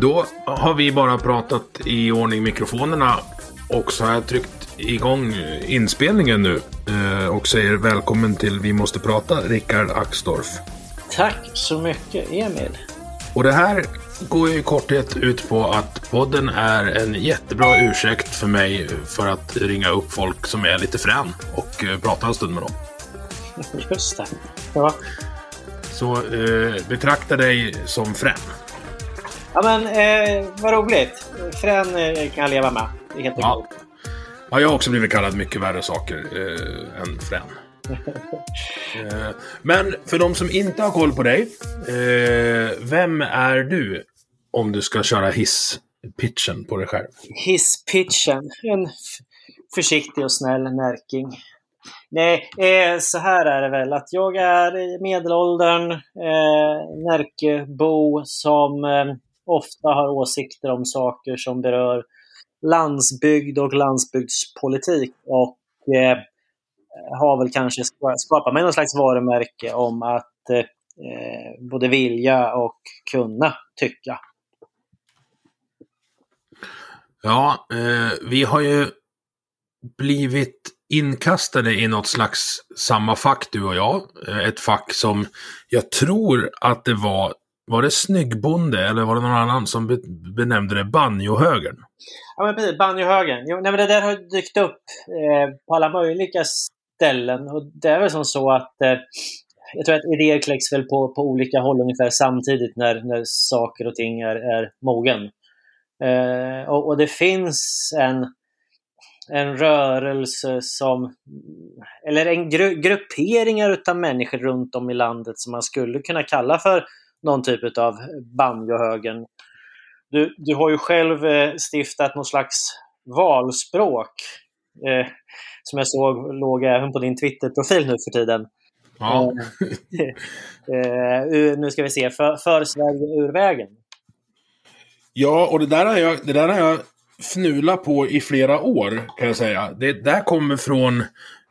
Då har vi bara pratat i ordning mikrofonerna och så har jag tryckt igång inspelningen nu eh, och säger välkommen till Vi måste prata, Rickard Axdorff. Tack så mycket, Emil. Och det här går ju i korthet ut på att podden är en jättebra ursäkt för mig för att ringa upp folk som är lite frän och eh, prata en stund med dem. Just det. Ja. Så eh, betrakta dig som frän. Ja men eh, vad roligt. Frän eh, kan jag leva med. Det är helt Ja. ja, jag har också blivit kallad mycket värre saker eh, än frän. eh, men för de som inte har koll på dig. Eh, vem är du? Om du ska köra hisspitchen på dig själv. Hisspitchen. En försiktig och snäll närking. Nej, eh, så här är det väl att jag är i medelåldern, eh, Närkebo som eh, ofta har åsikter om saker som berör landsbygd och landsbygdspolitik och eh, har väl kanske skapat mig någon slags varumärke om att eh, både vilja och kunna tycka. Ja, eh, vi har ju blivit inkastade i något slags samma fack du och jag. Eh, ett fack som jag tror att det var, var det Snyggbonde eller var det någon annan som benämnde det banjohögern? Ja, men precis. Banjohögern. Jo, nej, men det där har dykt upp eh, på alla möjliga ställen. Och det är väl som så att eh, jag tror att idéer kläcks väl på, på olika håll ungefär samtidigt när, när saker och ting är, är mogen. Eh, och, och det finns en, en rörelse som, eller en gru, grupperingar utav människor runt om i landet som man skulle kunna kalla för någon typ av banjohögern. Du, du har ju själv eh, stiftat någon slags valspråk eh, som jag såg låg även på din Twitter-profil nu för tiden. Ja, Eh, ur- nu ska vi se, för, för Sverige ur vägen. ja och det där, har jag, det där har jag fnulat på i flera år kan jag säga. Det där kommer från,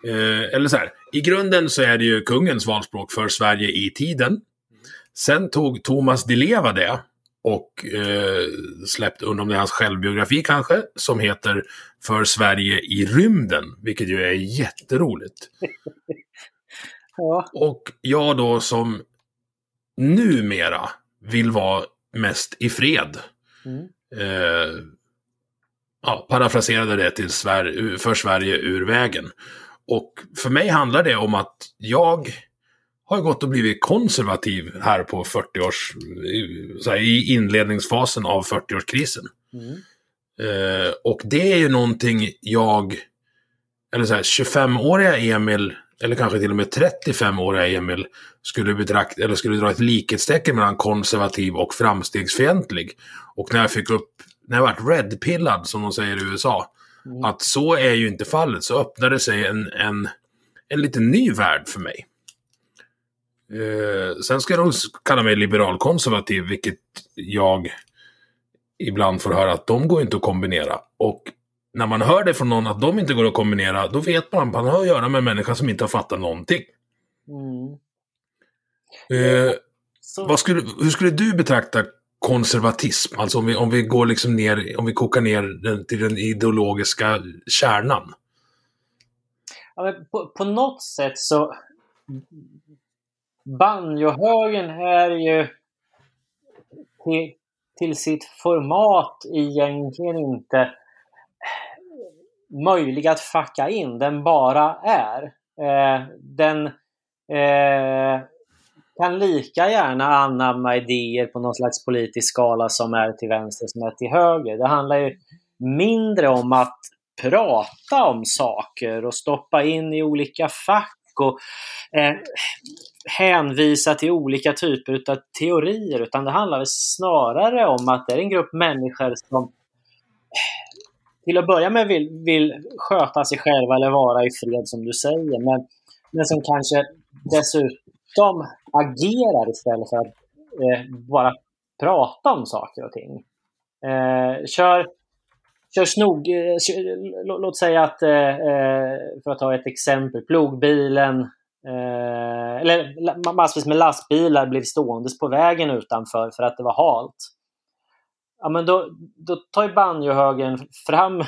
eh, eller så här, i grunden så är det ju kungens valspråk för Sverige i tiden. Sen tog Thomas Di Leva det och eh, släppte, undrar om det är hans självbiografi kanske, som heter För Sverige i rymden, vilket ju är jätteroligt. Ja, Och jag då som numera vill vara mest i fred. Mm. Eh, ja, parafraserade det till Sver- för Sverige ur vägen. Och för mig handlar det om att jag har gått och blivit konservativ här på 40-års, i- så här, i inledningsfasen av 40-årskrisen. Mm. Eh, och det är ju någonting jag, eller så här, 25-åriga Emil, eller kanske till och med 35-åriga Emil, skulle betrakta, eller skulle dra ett likhetstecken mellan konservativ och framstegsfientlig. Och när jag fick upp, när jag vart redpillad, som de säger i USA, Mm. att så är ju inte fallet, så öppnade sig en, en, en lite ny värld för mig. Eh, sen ska nog kalla mig liberal-konservativ, vilket jag ibland får höra att de går inte att kombinera. Och när man hör det från någon att de inte går att kombinera, då vet man att man har att göra med en människa som inte har fattat någonting. Mm. Eh, vad skulle, hur skulle du betrakta konservatism? Alltså om vi, om vi går liksom ner, om vi kokar ner den till den ideologiska kärnan. ja, på, på något sätt så... Banjohögern är ju till, till sitt format egentligen inte möjlig att facka in. Den bara är. Eh, den eh, kan lika gärna anamma idéer på någon slags politisk skala som är till vänster som är till höger. Det handlar ju mindre om att prata om saker och stoppa in i olika fack och eh, hänvisa till olika typer av teorier, utan det handlar snarare om att det är en grupp människor som eh, till att börja med vill, vill sköta sig själva eller vara i fred som du säger, men, men som kanske dessutom agerar istället för att eh, bara prata om saker och ting. Eh, kör, kör snog, eh, låt säga att, eh, eh, för att ta ett exempel, plogbilen eller massvis med lastbilar blev ståendes på vägen utanför för att det var halt. Ja, men då, då tar ju banjohögern fram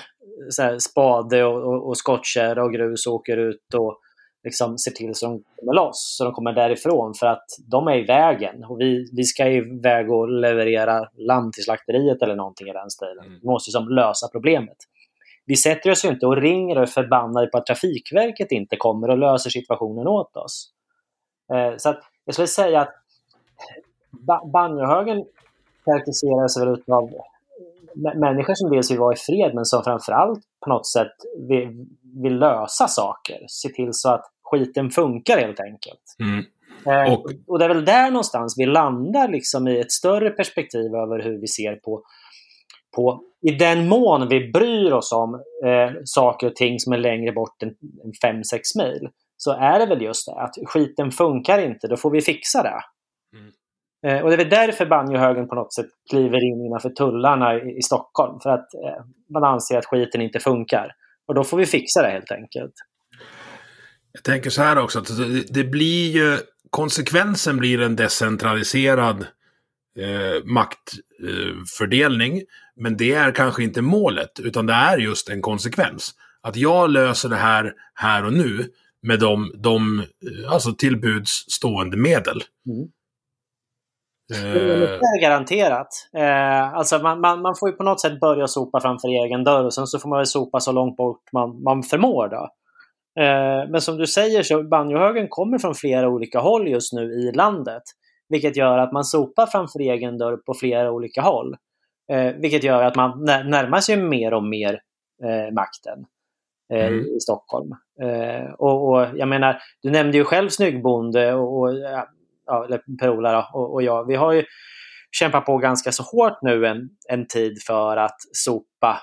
så här, spade och, och, och skottkärra och grus och åker ut och liksom ser till så de kommer loss, så de kommer därifrån för att de är i vägen. Och vi, vi ska iväg och leverera lamm till slakteriet eller någonting i den stilen. Mm. Vi måste liksom lösa problemet. Vi sätter oss ju inte och ringer och är förbannade på att Trafikverket inte kommer och löser situationen åt oss. Eh, så att jag skulle säga att banjohögern karaktäriseras väl av människor som dels vill vara i fred men som framförallt på något sätt vill, vill lösa saker. Se till så att skiten funkar helt enkelt. Mm. Eh, och... och det är väl där någonstans vi landar liksom i ett större perspektiv över hur vi ser på, på i den mån vi bryr oss om eh, saker och ting som är längre bort än 5-6 mil så är det väl just det att skiten funkar inte, då får vi fixa det. Eh, och det är väl därför banjohögern på något sätt kliver in innanför tullarna i, i Stockholm. För att eh, man anser att skiten inte funkar. Och då får vi fixa det helt enkelt. Jag tänker så här också, att det blir ju, konsekvensen blir en decentraliserad eh, maktfördelning. men det är kanske inte målet, utan det är just en konsekvens. Att jag löser det här här och nu med de, de eh, alltså tillbuds stående medel. Mm. Det är garanterat. Eh, alltså man, man, man, får ju på något sätt börja sopa framför egen dörr och sen så får man väl sopa så långt bort man, man förmår. Då. Eh, men som du säger så banjohögen kommer från flera olika håll just nu i landet. Vilket gör att man sopar framför egen dörr på flera olika håll. Eh, vilket gör att man närmar sig mer och mer eh, makten eh, mm. i Stockholm. Eh, och, och, jag menar, du nämnde ju själv Snyggbonde och, och ja, eller Per-Ola och, och jag, vi har ju kämpat på ganska så hårt nu en, en tid för att sopa,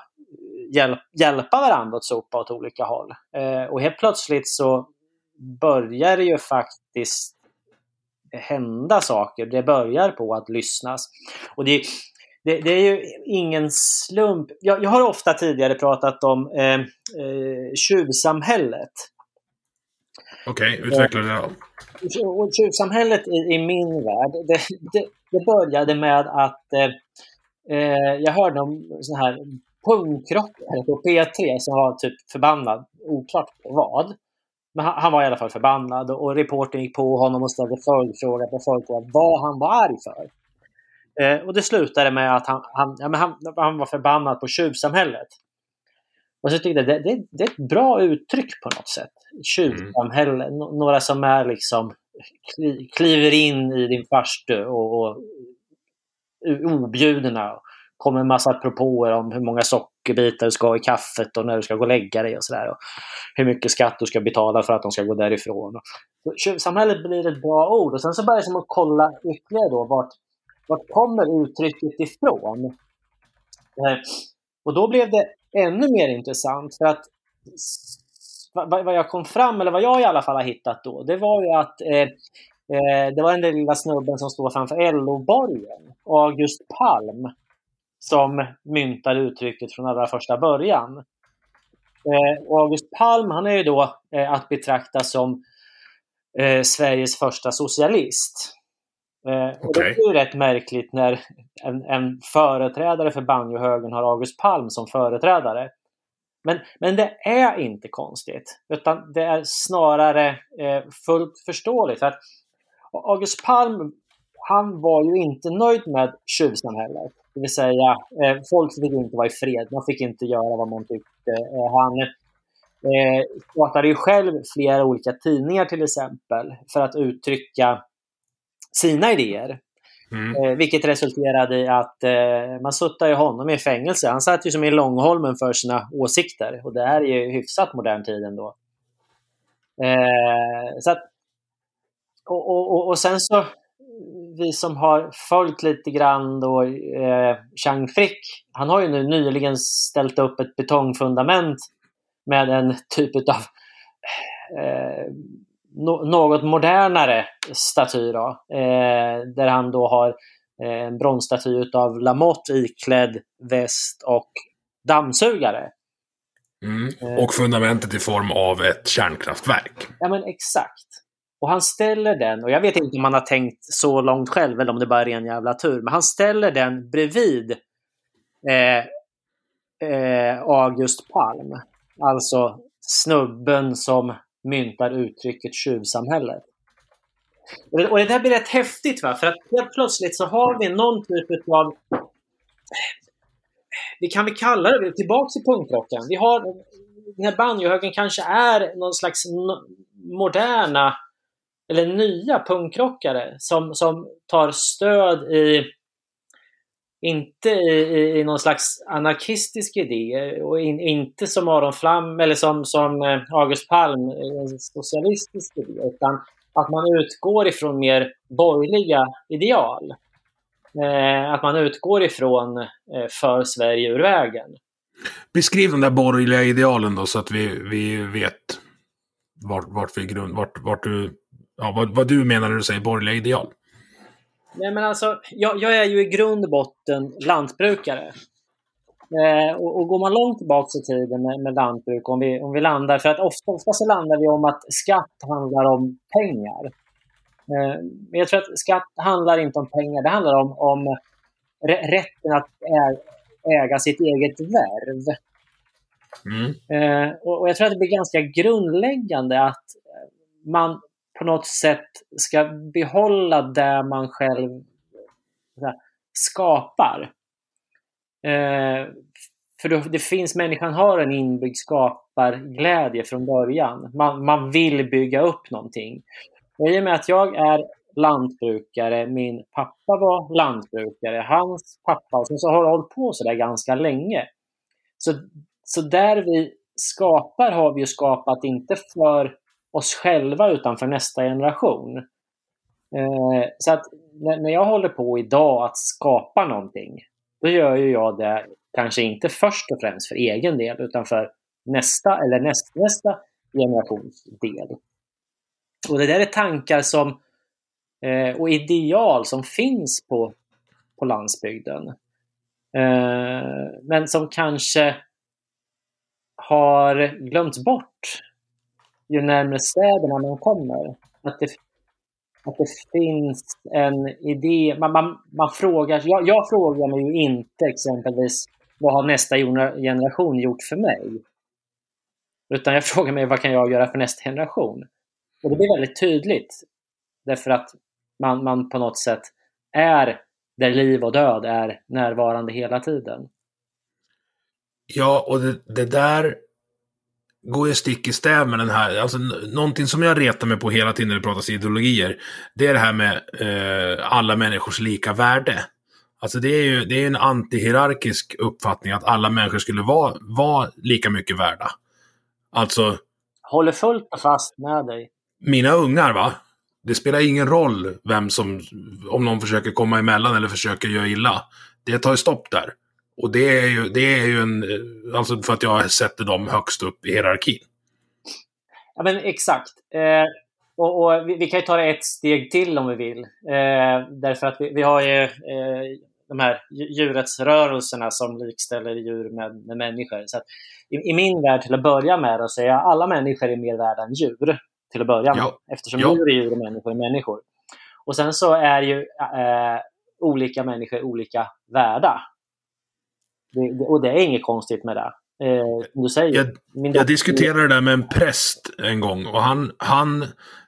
hjälp, hjälpa varandra att sopa åt olika håll. Eh, och helt plötsligt så börjar det ju faktiskt hända saker. Det börjar på att lyssnas. Och det, det, det är ju ingen slump. Jag, jag, har ofta tidigare pratat om eh, eh, tjuvsamhället. Okej, okay, utveckla det då. Tjuvsamhället i, i min värld, det, det, det började med att eh, eh jag hörde om sån här punkrockare på P3 som var typ förbannad, oklart vad. Men han, han, var i alla fall förbannad och reportern gick på honom och ställde följdfråga på följdfråga vad han var arg för. Eh, och det slutade med att han, han, ja, men han, han var förbannad på tjuvsamhället. Och så tyckte jag det, det, det är ett bra uttryck på något sätt. Tjuvsamhälle, mm. några som är liksom kliver in i din farstu och, och objudna. Kommer en massa propåer om hur många sockerbitar du ska ha i kaffet och när du ska gå och lägga dig och sådär. Hur mycket skatt du ska betala för att de ska gå därifrån. Tjuvsamhället blir ett bra ord och sen så börjar jag kolla ytterligare då vart, vart kommer uttrycket ifrån? Eh, och då blev det ännu mer intressant för att vad jag kom fram, eller vad jag i alla fall har hittat då, det var ju att eh, eh det var den där lilla snubben som står framför LO-borgen, August Palm, som myntade uttrycket från allra första början. Eh, och August Palm, han är ju då eh, att betrakta som eh, Sveriges första socialist. Eh, och det är ju rätt märkligt när en, en företrädare för banjohögern har August Palm som företrädare. Men, men det är inte konstigt, utan det är snarare eh, fullt förståeligt. För August Palm, han var ju inte nöjd med tjuvsamhället. Det vill säga, eh, folk fick inte vara i fred. Man fick inte göra vad man tyckte. Eh, han eh, startade ju själv flera olika tidningar till exempel för att uttrycka sina idéer. Mm. Eh, vilket resulterade i att eh, man suttade honom i fängelse. Han satt ju som i Långholmen för sina åsikter. Och det här är ju hyfsat modern tid ändå. Eh, så att, och, och, och, sen så, vi som har följt lite grann då, eh, Chang Frick, han har ju nu nyligen ställt upp ett betongfundament med en typ av eh, no något modernare staty. Då, eh, där han då har eh, en bronsstaty av Lamotte iklädd väst och dammsugare. Mm. Eh. Och fundamentet i form av ett kärnkraftverk. Ja, men exakt. Och han ställer den, och jag vet inte om han har tänkt så långt själv eller om det bara är ren jävla tur, men han ställer den bredvid eh, eh, August Palm. Alltså snubben som myntar uttrycket tjuvsamhället. Och det där blir rätt häftigt, va? för att helt plötsligt så har vi någon typ av... Vi kan väl kalla det, tillbaks till punkrocken. Vi har, den här banjohögen kanske är någon slags moderna eller nya punkrockare som, som tar stöd i inte i, i, i någon slags anarkistisk idé och in, inte som Aron Flam eller som, som eh, August Palm, en socialistisk idé, utan att man utgår ifrån mer borgerliga ideal. Eh, att man utgår ifrån eh, för Sverige ur vägen. Beskriv de där borgerliga idealen då så att vi, vi vet vart, vart, vi grund, vart, vart du, ja, vad, vad du menar när du säger borgerliga ideal. Nej, men alltså, jag, jag är ju i grund och botten lantbrukare. Eh, och, och, går man långt tillbaka i tiden med, med, lantbruk, om vi, om vi landar, för att ofta, ofta så landar vi om att skatt handlar om pengar. Eh, men jag tror att skatt handlar inte om pengar, det handlar om, om rätten att äga sitt eget värv. Mm. Eh, och, och, jag tror att det blir ganska grundläggande att man på något sätt ska behålla det man själv här, skapar. Eh, för då, det finns, människan har en inbyggd skaparglädje från början. Man, man vill bygga upp någonting. Och I och med att jag är lantbrukare, min pappa var lantbrukare, hans pappa, och så har det hållit på sådär ganska länge. Så, så där vi skapar har vi ju skapat inte för oss själva utan för nästa generation. Eh, så att när jag håller på idag att skapa någonting, då gör ju jag det kanske inte först och främst för egen del, utan för nästa eller nästnästa generations del. Och det där är tankar som, eh, och ideal som finns på, på landsbygden. Eh, men som kanske har glömts bort ju närmare städerna man kommer. Att det, att det finns en idé. Man, man, man frågar, jag, jag frågar mig ju inte exempelvis vad har nästa generation gjort för mig? Utan jag frågar mig vad kan jag göra för nästa generation? Och det blir väldigt tydligt. Därför att man, man på något sätt är där liv och död är närvarande hela tiden. Ja, och det, det där går ju stick i stäv med den här, alltså någonting som jag retar mig på hela tiden när det pratas ideologier, det är det här med eh, alla människors lika värde. Alltså det är ju det är en antihierarkisk uppfattning att alla människor skulle vara, vara lika mycket värda. Alltså... Håller fullt och fast med dig. Mina ungar va? Det spelar ingen roll vem som, om någon försöker komma emellan eller försöker göra illa. Det tar ju stopp där. Och det är ju, det är ju en, alltså för att jag sätter dem högst upp i hierarkin. Ja men exakt. Eh, och, och vi, vi, kan ju ta det ett steg till om vi vill. Eh, därför att vi, vi har ju eh, de här djurrättsrörelserna som likställer djur med, med människor. Så i, i, min värld till att börja med så är alla människor är mer värda än djur. Till att börja med. Ja. Eftersom ja. djur är djur och människor är människor. Och sen så är ju eh, olika människor olika värda. Det, och det är inget konstigt med det. Eh, du säger, jag, jag diskuterade det där med en präst en gång och han, han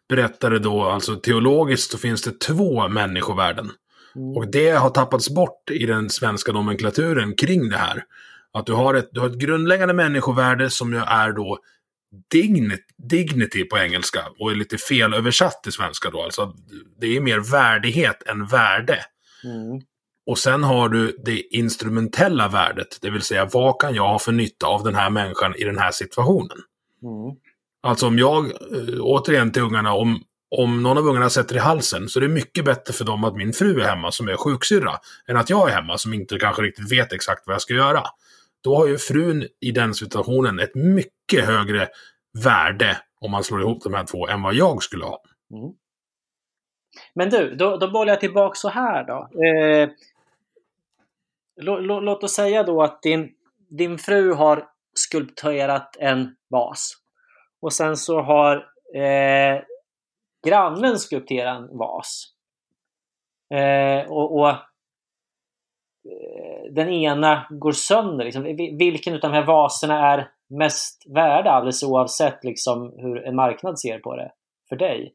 berättade då, alltså teologiskt så finns det två människovärden. Mm. Och det har tappats bort i den svenska nomenklaturen kring det här. Att du har ett, du har ett grundläggande människovärde som ju är då dignity, dignity på engelska och är lite felöversatt till svenska då. Alltså det är mer värdighet än värde. Mm. Och sen har du det instrumentella värdet, det vill säga vad kan jag ha för nytta av den här människan i den här situationen? Mm. Alltså om jag, eh, återigen till ungarna, om, om någon av ungarna sätter i halsen så är det mycket bättre för dem att min fru är hemma som är sjuksyrra än att jag är hemma som inte kanske riktigt vet exakt vad jag ska göra. Då har ju frun i den situationen ett mycket högre värde om man slår ihop de här två än vad jag skulle ha. Mm. Men du, då, då bollar jag tillbaka så här då. Eh, låt oss säga då att din, din fru har skulpterat en vas. Och sen så har eh, grannen skulpterat en vas. Eh, och, och eh, den ena går sönder. Liksom. Vilken av de här vaserna är mest värda alldeles oavsett liksom, hur en marknad ser på det för dig?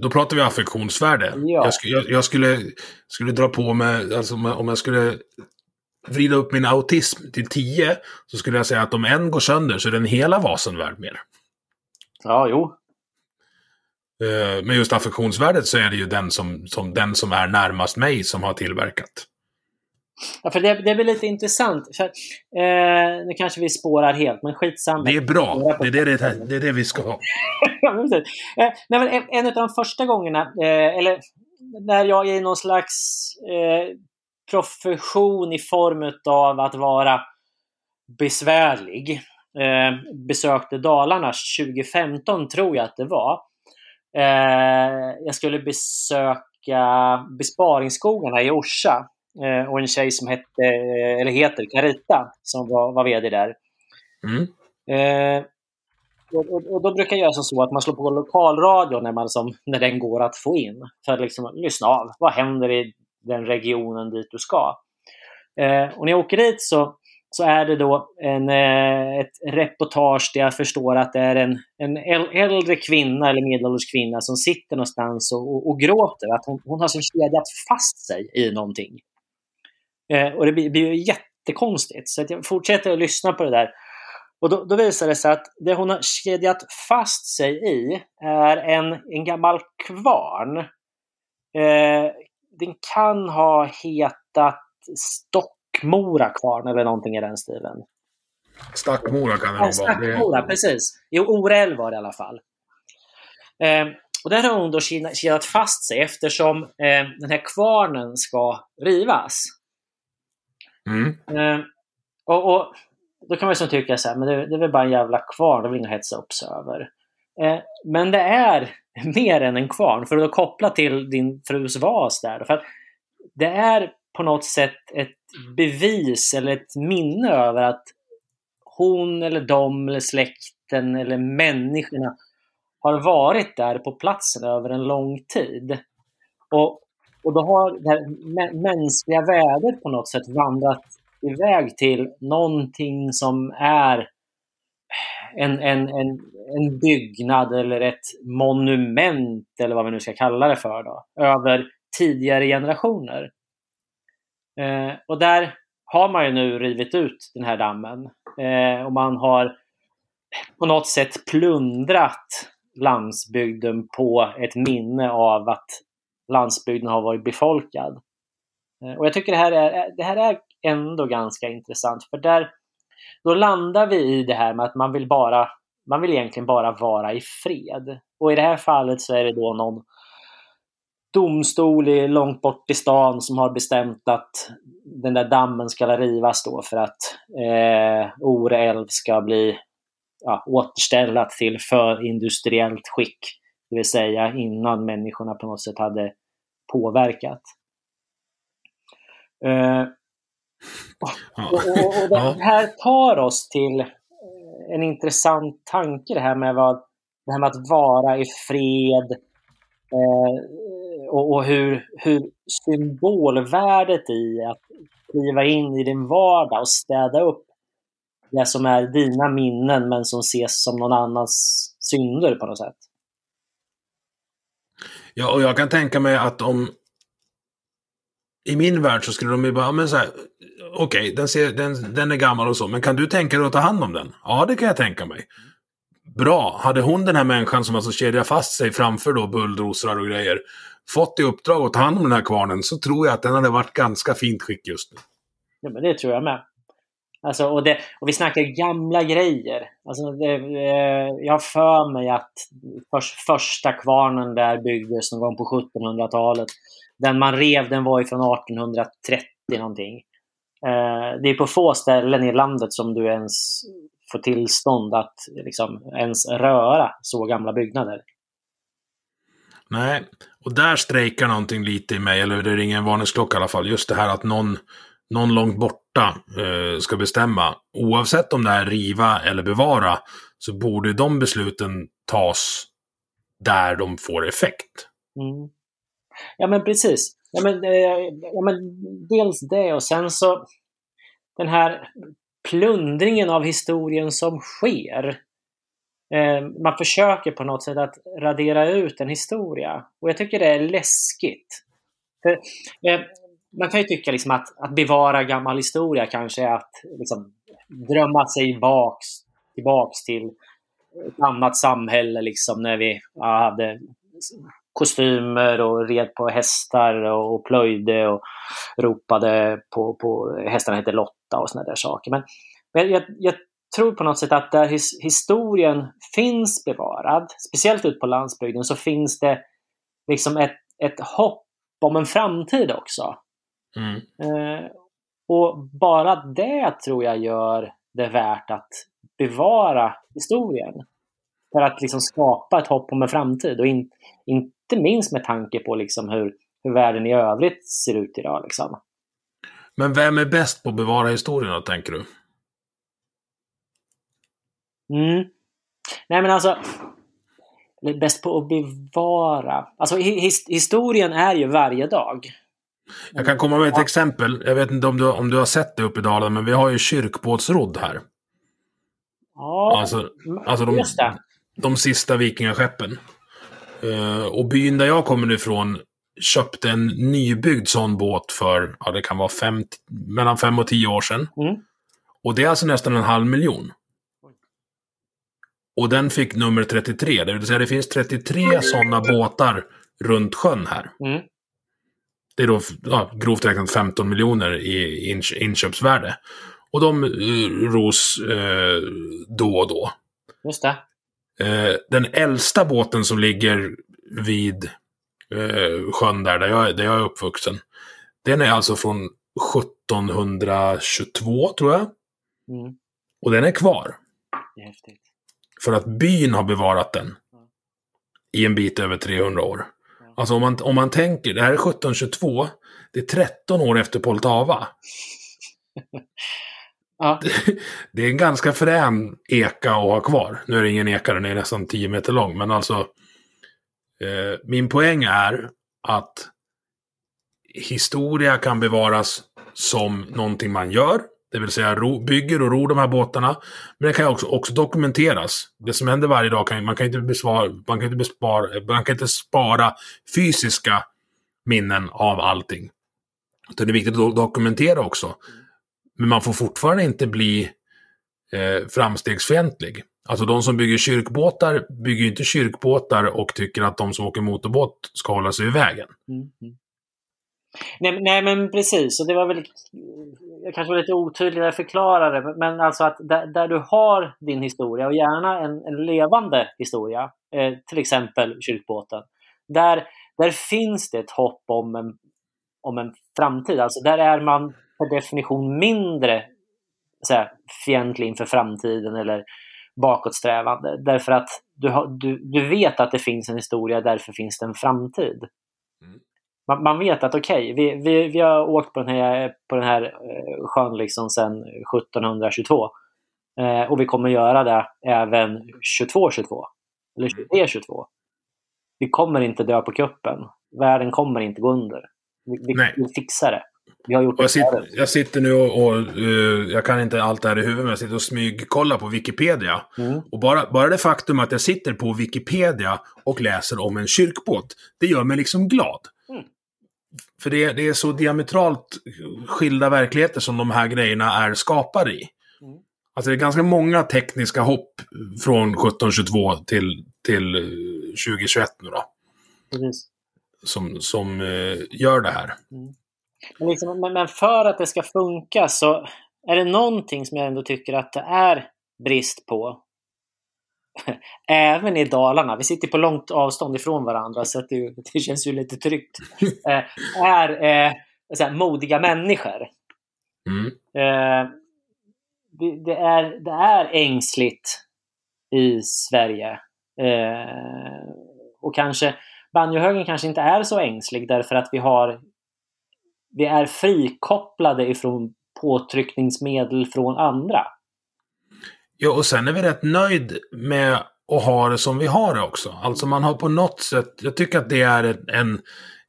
Då pratar vi affektionsvärde. Ja. Jag, skulle, jag, jag skulle, skulle dra på mig, alltså om jag skulle vrida upp min autism till 10 så skulle jag säga att om en går sönder så är den hela vasen värd mer. Ja, jo. Eh, men just affektionsvärdet så är det ju den som, som, den som är närmast mig som har tillverkat. Ja, för det, det är väl lite intressant. För, eh, nu kanske vi spårar helt, men skitsamma. Det är bra. Det är det, det, det, är det vi ska ha. eh, nej, en av de första gångerna, eh, eller när jag i någon slags eh, profession i form av att vara besvärlig eh, besökte Dalarna 2015, tror jag att det var. Eh, jag skulle besöka besparingsskogarna i Orsa Eh, och en tjej som hette, eller heter Carita som var, var VD där. Mm. Eh, och, och, och, då brukar jag göra så att man slår på lokalradion när, man som, när den går att få in. För att liksom lyssna av. Vad händer i den regionen dit du ska? Eh, och när jag åker dit så, så är det då en, eh, ett reportage där jag förstår att det är en, en äldre kvinna eller medelålders kvinna som sitter någonstans och, och, och gråter. Att hon, hon har som kedjat fast sig i någonting. Eh, och det blir, blir ju jättekonstigt. Så jag fortsätter att lyssna på det där. Och då, då visar det sig att det hon har kedjat fast sig i är en, en gammal kvarn. Eh, den kan ha hetat Stockmora kvarn eller någonting i den stilen. Stackmora kan det ja, Stackmora, precis. Jo, Orell var det i alla fall. Eh, och där har hon då kedjat fast sig eftersom eh, den här kvarnen ska rivas. Mm. Eh, och, och, Då kan man ju tycka så här, men det, det är väl bara en jävla kvarn, det vill inga hetsa upp sig över. Eh, men det är mer än en kvarn, för att koppla till din frus vas där. För det är på något sätt ett bevis eller ett minne över att hon eller de eller släkten eller människorna har varit där på platsen över en lång tid. Och och då har det här mänskliga värdet på något sätt vandrat iväg till någonting som är en, en, en, en byggnad eller ett monument eller vad vi nu ska kalla det för då, över tidigare generationer. Eh, och där har man ju nu rivit ut den här dammen eh, och man har på något sätt plundrat landsbygden på ett minne av att landsbygden har varit befolkad. Eh, och jag tycker det här är, eh, det här är ändå ganska intressant för där då landar vi i det här med att man vill bara man vill egentligen bara vara i fred. Och i det här fallet så är det då någon domstol långt bort i stan som har bestämt att den där dammen ska rivas då för att eh, Ore älv ska bli ja, återställat till förindustriellt skick. Det vill säga innan människorna på något sätt hade påverkat. Uh, och, och, och, det här tar oss till en intressant tanke det här med, vad, det här med att vara i fred eh, och, och, hur, hur symbolvärdet i att kliva in i din vardag och städa upp det som är dina minnen men som ses som någon annans synder på något sätt. Ja, och jag kan tänka mig att om, i min värld så skulle de ju bara, men så här, okej, den, ser- den, den är gammal och så, men kan du tänka dig att ta hand om den? Ja, det kan jag tänka mig. Bra, hade hon den här människan som alltså kedjar fast sig framför då bulldozrar och grejer, fått i uppdrag att ta hand om den här kvarnen så tror jag att den hade varit ganska fint skick just nu. Ja, men det tror jag med. Alltså, och, det, och vi snackar gamla grejer. Alltså, det, eh, jag har för mig att för, första kvarnen där byggdes någon gång på 1700-talet. Den man rev den var ju från 1830 någonting. Eh, det är på få ställen i landet som du ens får tillstånd att liksom, ens röra så gamla byggnader. Nej, och där strejkar någonting lite i mig, eller det ringer en varningsklocka i alla fall. Just det här att någon, någon långt borta eh, ska bestämma. Oavsett om det är riva eller bevara, så borde de besluten tas där de får effekt. Mm. Ja men precis. Ja, men, eh, ja, men dels det och sen så den här plundringen av historien som sker. Eh, man försöker på något sätt att radera ut en historia. Och jag tycker det är läskigt. För, eh, man kan ju tycka liksom att, att bevara gammal historia kanske är att liksom, drömma sig baks, tillbaks till ett annat samhälle liksom när vi ja, hade kostymer och red på hästar och plöjde och ropade på, på hästarna hette Lotta och såna där saker. Men, men jag, jag tror på något sätt att där his, historien finns bevarad, speciellt ute på landsbygden, så finns det liksom ett, ett hopp om en framtid också. Mm. Eh, och bara det tror jag gör det värt att bevara historien. För att liksom skapa ett hopp om en framtid. Och in, inte minst med tanke på liksom hur, hur världen i övrigt ser ut idag. Liksom. Men vem är bäst på att bevara historien tänker du? Mm. Nej men alltså, bäst på att bevara. Alltså his, historien är ju varje dag. Jag kan komma med ett exempel. Jag vet inte om du, om du har sett det uppe i Dalarna, men vi har ju kyrkbåtsrodd här. Ja, Alltså, alltså de, just det. de sista vikingaskeppen. Eh, och byn där jag kommer ifrån köpte en nybyggd sån båt för, ja det kan vara fem, mellan fem och tio år sedan. Mm. Och det är alltså nästan en halv miljon. Och den fick nummer 33, det vill säga det finns 33 sådana båtar runt sjön här. Mm. Det är då ja, grovt räknat 15 miljoner i inköpsvärde. Och de eh, ros eh, då och då. Just det. Eh, den äldsta båten som ligger vid eh, sjön där, där jag, där jag är uppvuxen. Den är alltså från 1722, tror jag. Mm. Och den är kvar. Det är häftigt. För att byn har bevarat den. I en bit över 300 år. Alltså om man, om man tänker, det här är 1722. Det är 13 år efter Poltava. Ja, Det är en ganska frän eka att ha kvar. Nu är det ingen eka, den är nästan 10 meter lång. Men alltså, eh, min poäng är att historia kan bevaras som någonting man gör. Det vill säga ro, bygger och ror de här båtarna. Men det kan också, också dokumenteras. Det som händer varje dag kan man kan inte, besvara, man kan inte, bespara, man kan inte spara fysiska minnen av allting. Utan det är viktigt att do- dokumentera också. Men man får fortfarande inte bli eh, framstegsfientlig. Alltså de som bygger kyrkbåtar bygger ju inte kyrkbåtar och tycker att de som åker motorbåt ska hålla sig i vägen. Mm. mm. Nej, men- nej men precis, och det var väl... Jag kanske var lite otydlig förklarare, jag förklarade men alltså att där, där du har din historia och gärna en, en levande historia, eh, till exempel kyrkbåten, där, där finns det ett hopp om en, om en framtid. Alltså där är man per definition mindre så här, fientlig inför framtiden eller bakåtsträvande. Därför att du, har, du, du vet att det finns en historia, därför finns det en framtid. Mm. Man, man vet att okej, vi, vi, vi har åkt på den här, på den här eh, sjön liksom sedan 1722. Eh, och vi kommer göra det även 2222. Eller 2322. Vi kommer inte dö på kuppen. Världen kommer inte gå under. Vi, vi, vi fixar det. Vi har gjort Och jag, sitter, jag sitter nu och, och eh, jag kan inte allt det här i huvudet, men jag sitter och smygkollar på Wikipedia. Mm. Och bara, bara det faktum att jag sitter på Wikipedia och läser om en kyrkbåt, det gör mig liksom glad. Mm. För det, det är så diametralt skilda verkligheter som de här grejerna är skapade i. Mm. Alltså det är ganska många tekniska hopp från 1722 till, till eh, 2021 nu då. Precis. Som, som eh, gör det här. Men, liksom, men för att det ska funka så är det någonting som jag ändå tycker att det är brist på. Även i Dalarna, vi sitter på långt avstånd ifrån varandra så att det, det känns ju lite tryggt. Eh, är eh, här, modiga människor. Mm. Eh, det, är, det är ängsligt i Sverige. Och kanske banjohögern kanske inte är så ängslig därför att vi har vi är frikopplade ifrån påtryckningsmedel från andra. Ja, och sen är vi rätt nöjd med att ha det som vi har det också. Alltså man har på något sätt, jag tycker att det är en, en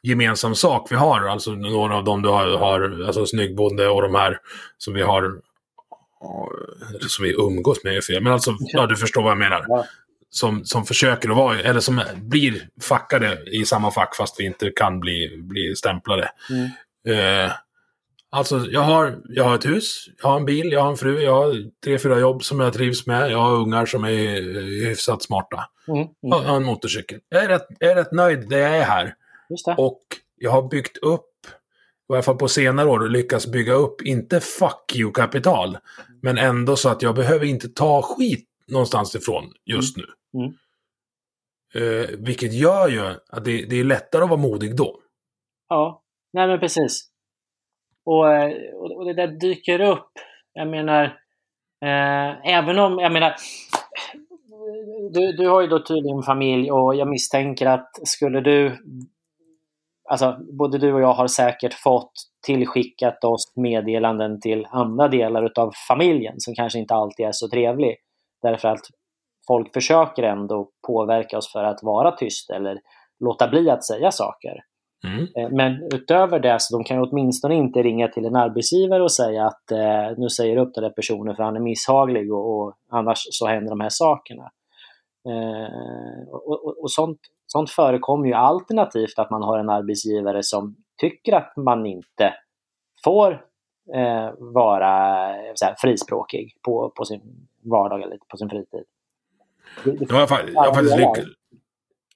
gemensam sak vi har. Alltså några av dem du har, har alltså Snyggbonde och de här som vi har, som vi umgås med fel. Men alltså, ja du förstår vad jag menar. Som, som försöker att vara, eller som blir fackade i samma fack fast vi inte kan bli, bli stämplade. Mm. Eh, alltså, jag har, jag har ett hus, jag har en bil, jag har en fru, jag har tre, fyra jobb som jag trivs med. Jag har ungar som är eh, hyfsat smarta. Mm. Mm. Jag har en motorcykel. Jag är rätt, jag är rätt nöjd där jag är här. Och jag har byggt upp, i alla fall på senare år, lyckats bygga upp, inte fuck you-kapital, men ändå så att jag behöver inte ta skit någonstans ifrån just nu. Mm. Eh, vilket gör ju att det, det är lättare att vara modig då. Ja, nej men precis. Och, eh, och och det där dyker upp. Jag menar, eh, även om, jag menar, du, du har ju då tydligen familj och jag misstänker att skulle du, alltså både du och jag har säkert fått tillskickat oss meddelanden till andra delar utav familjen som kanske inte alltid är så trevlig. Därför att folk försöker ändå påverka oss för att vara tyst eller låta bli att säga saker. Mm. Eh, Men utöver det så de kan åtminstone inte ringa till en arbetsgivare och säga att eh, nu säger upp den där personen för han är misshaglig och, och annars så händer de här sakerna. Eh, och och, och sånt, sånt förekommer ju alternativt att man har en arbetsgivare som tycker att man inte får eh, vara här, frispråkig på, på sin vardag eller på sin fritid. Det- det- Jag har, jag har, faktiskt, lyck-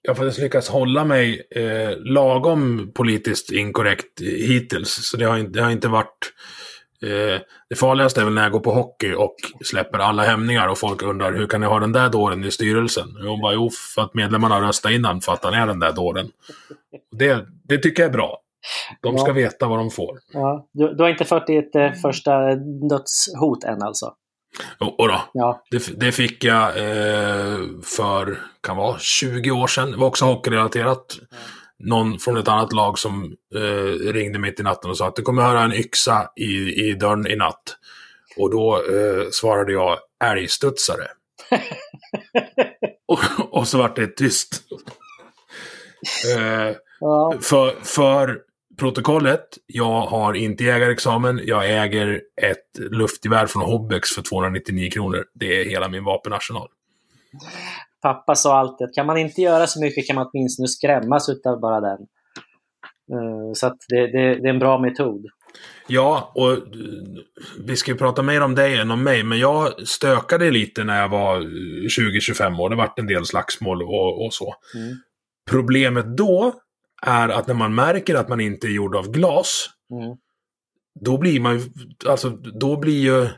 jag har faktiskt lyckats hålla mig eh, lagom politiskt inkorrekt hittills. Så det har, inte- det har inte varit... Eh, det farligaste är väl när jag går på hockey och släpper alla hämningar och folk undrar hur kan ni ha den där dåren i styrelsen? Och jag bara, jo, för att medlemmarna röstar innan för att han är den där dåren. Det, det tycker jag är bra. De ska Ja. veta vad de får. Ja, du, du har inte fått ditt eh, första dödshot än alltså? Och, och då, Ja. Det, det fick jag eh, för, kan vara, 20 år sedan. Det var också hockeyrelaterat. Någon från ett annat lag som eh, ringde mitt i natten och sa att du kommer höra en yxa i, i dörren i natt. Och då eh, svarade jag älgstudsare. och, och så vart det tyst. eh, ja. för, för protokollet, jag har inte jägarexamen. Jag äger ett luftgevär från Hobbex för 299 kronor. Det är hela min vapenarsenal. Pappa sa alltid att kan man inte göra så mycket kan man åtminstone skrämmas utav bara den. Eh, Så att det, det, det är en bra metod. Ja, och eh, vi ska ju prata mer om dig än om mig, men jag stökade lite när jag var eh, 20-25 år. Det vart en del slagsmål och, och så. Mm. Problemet då är att när man märker att man inte är gjord av glas, Mm. då blir man ju, alltså då blir ju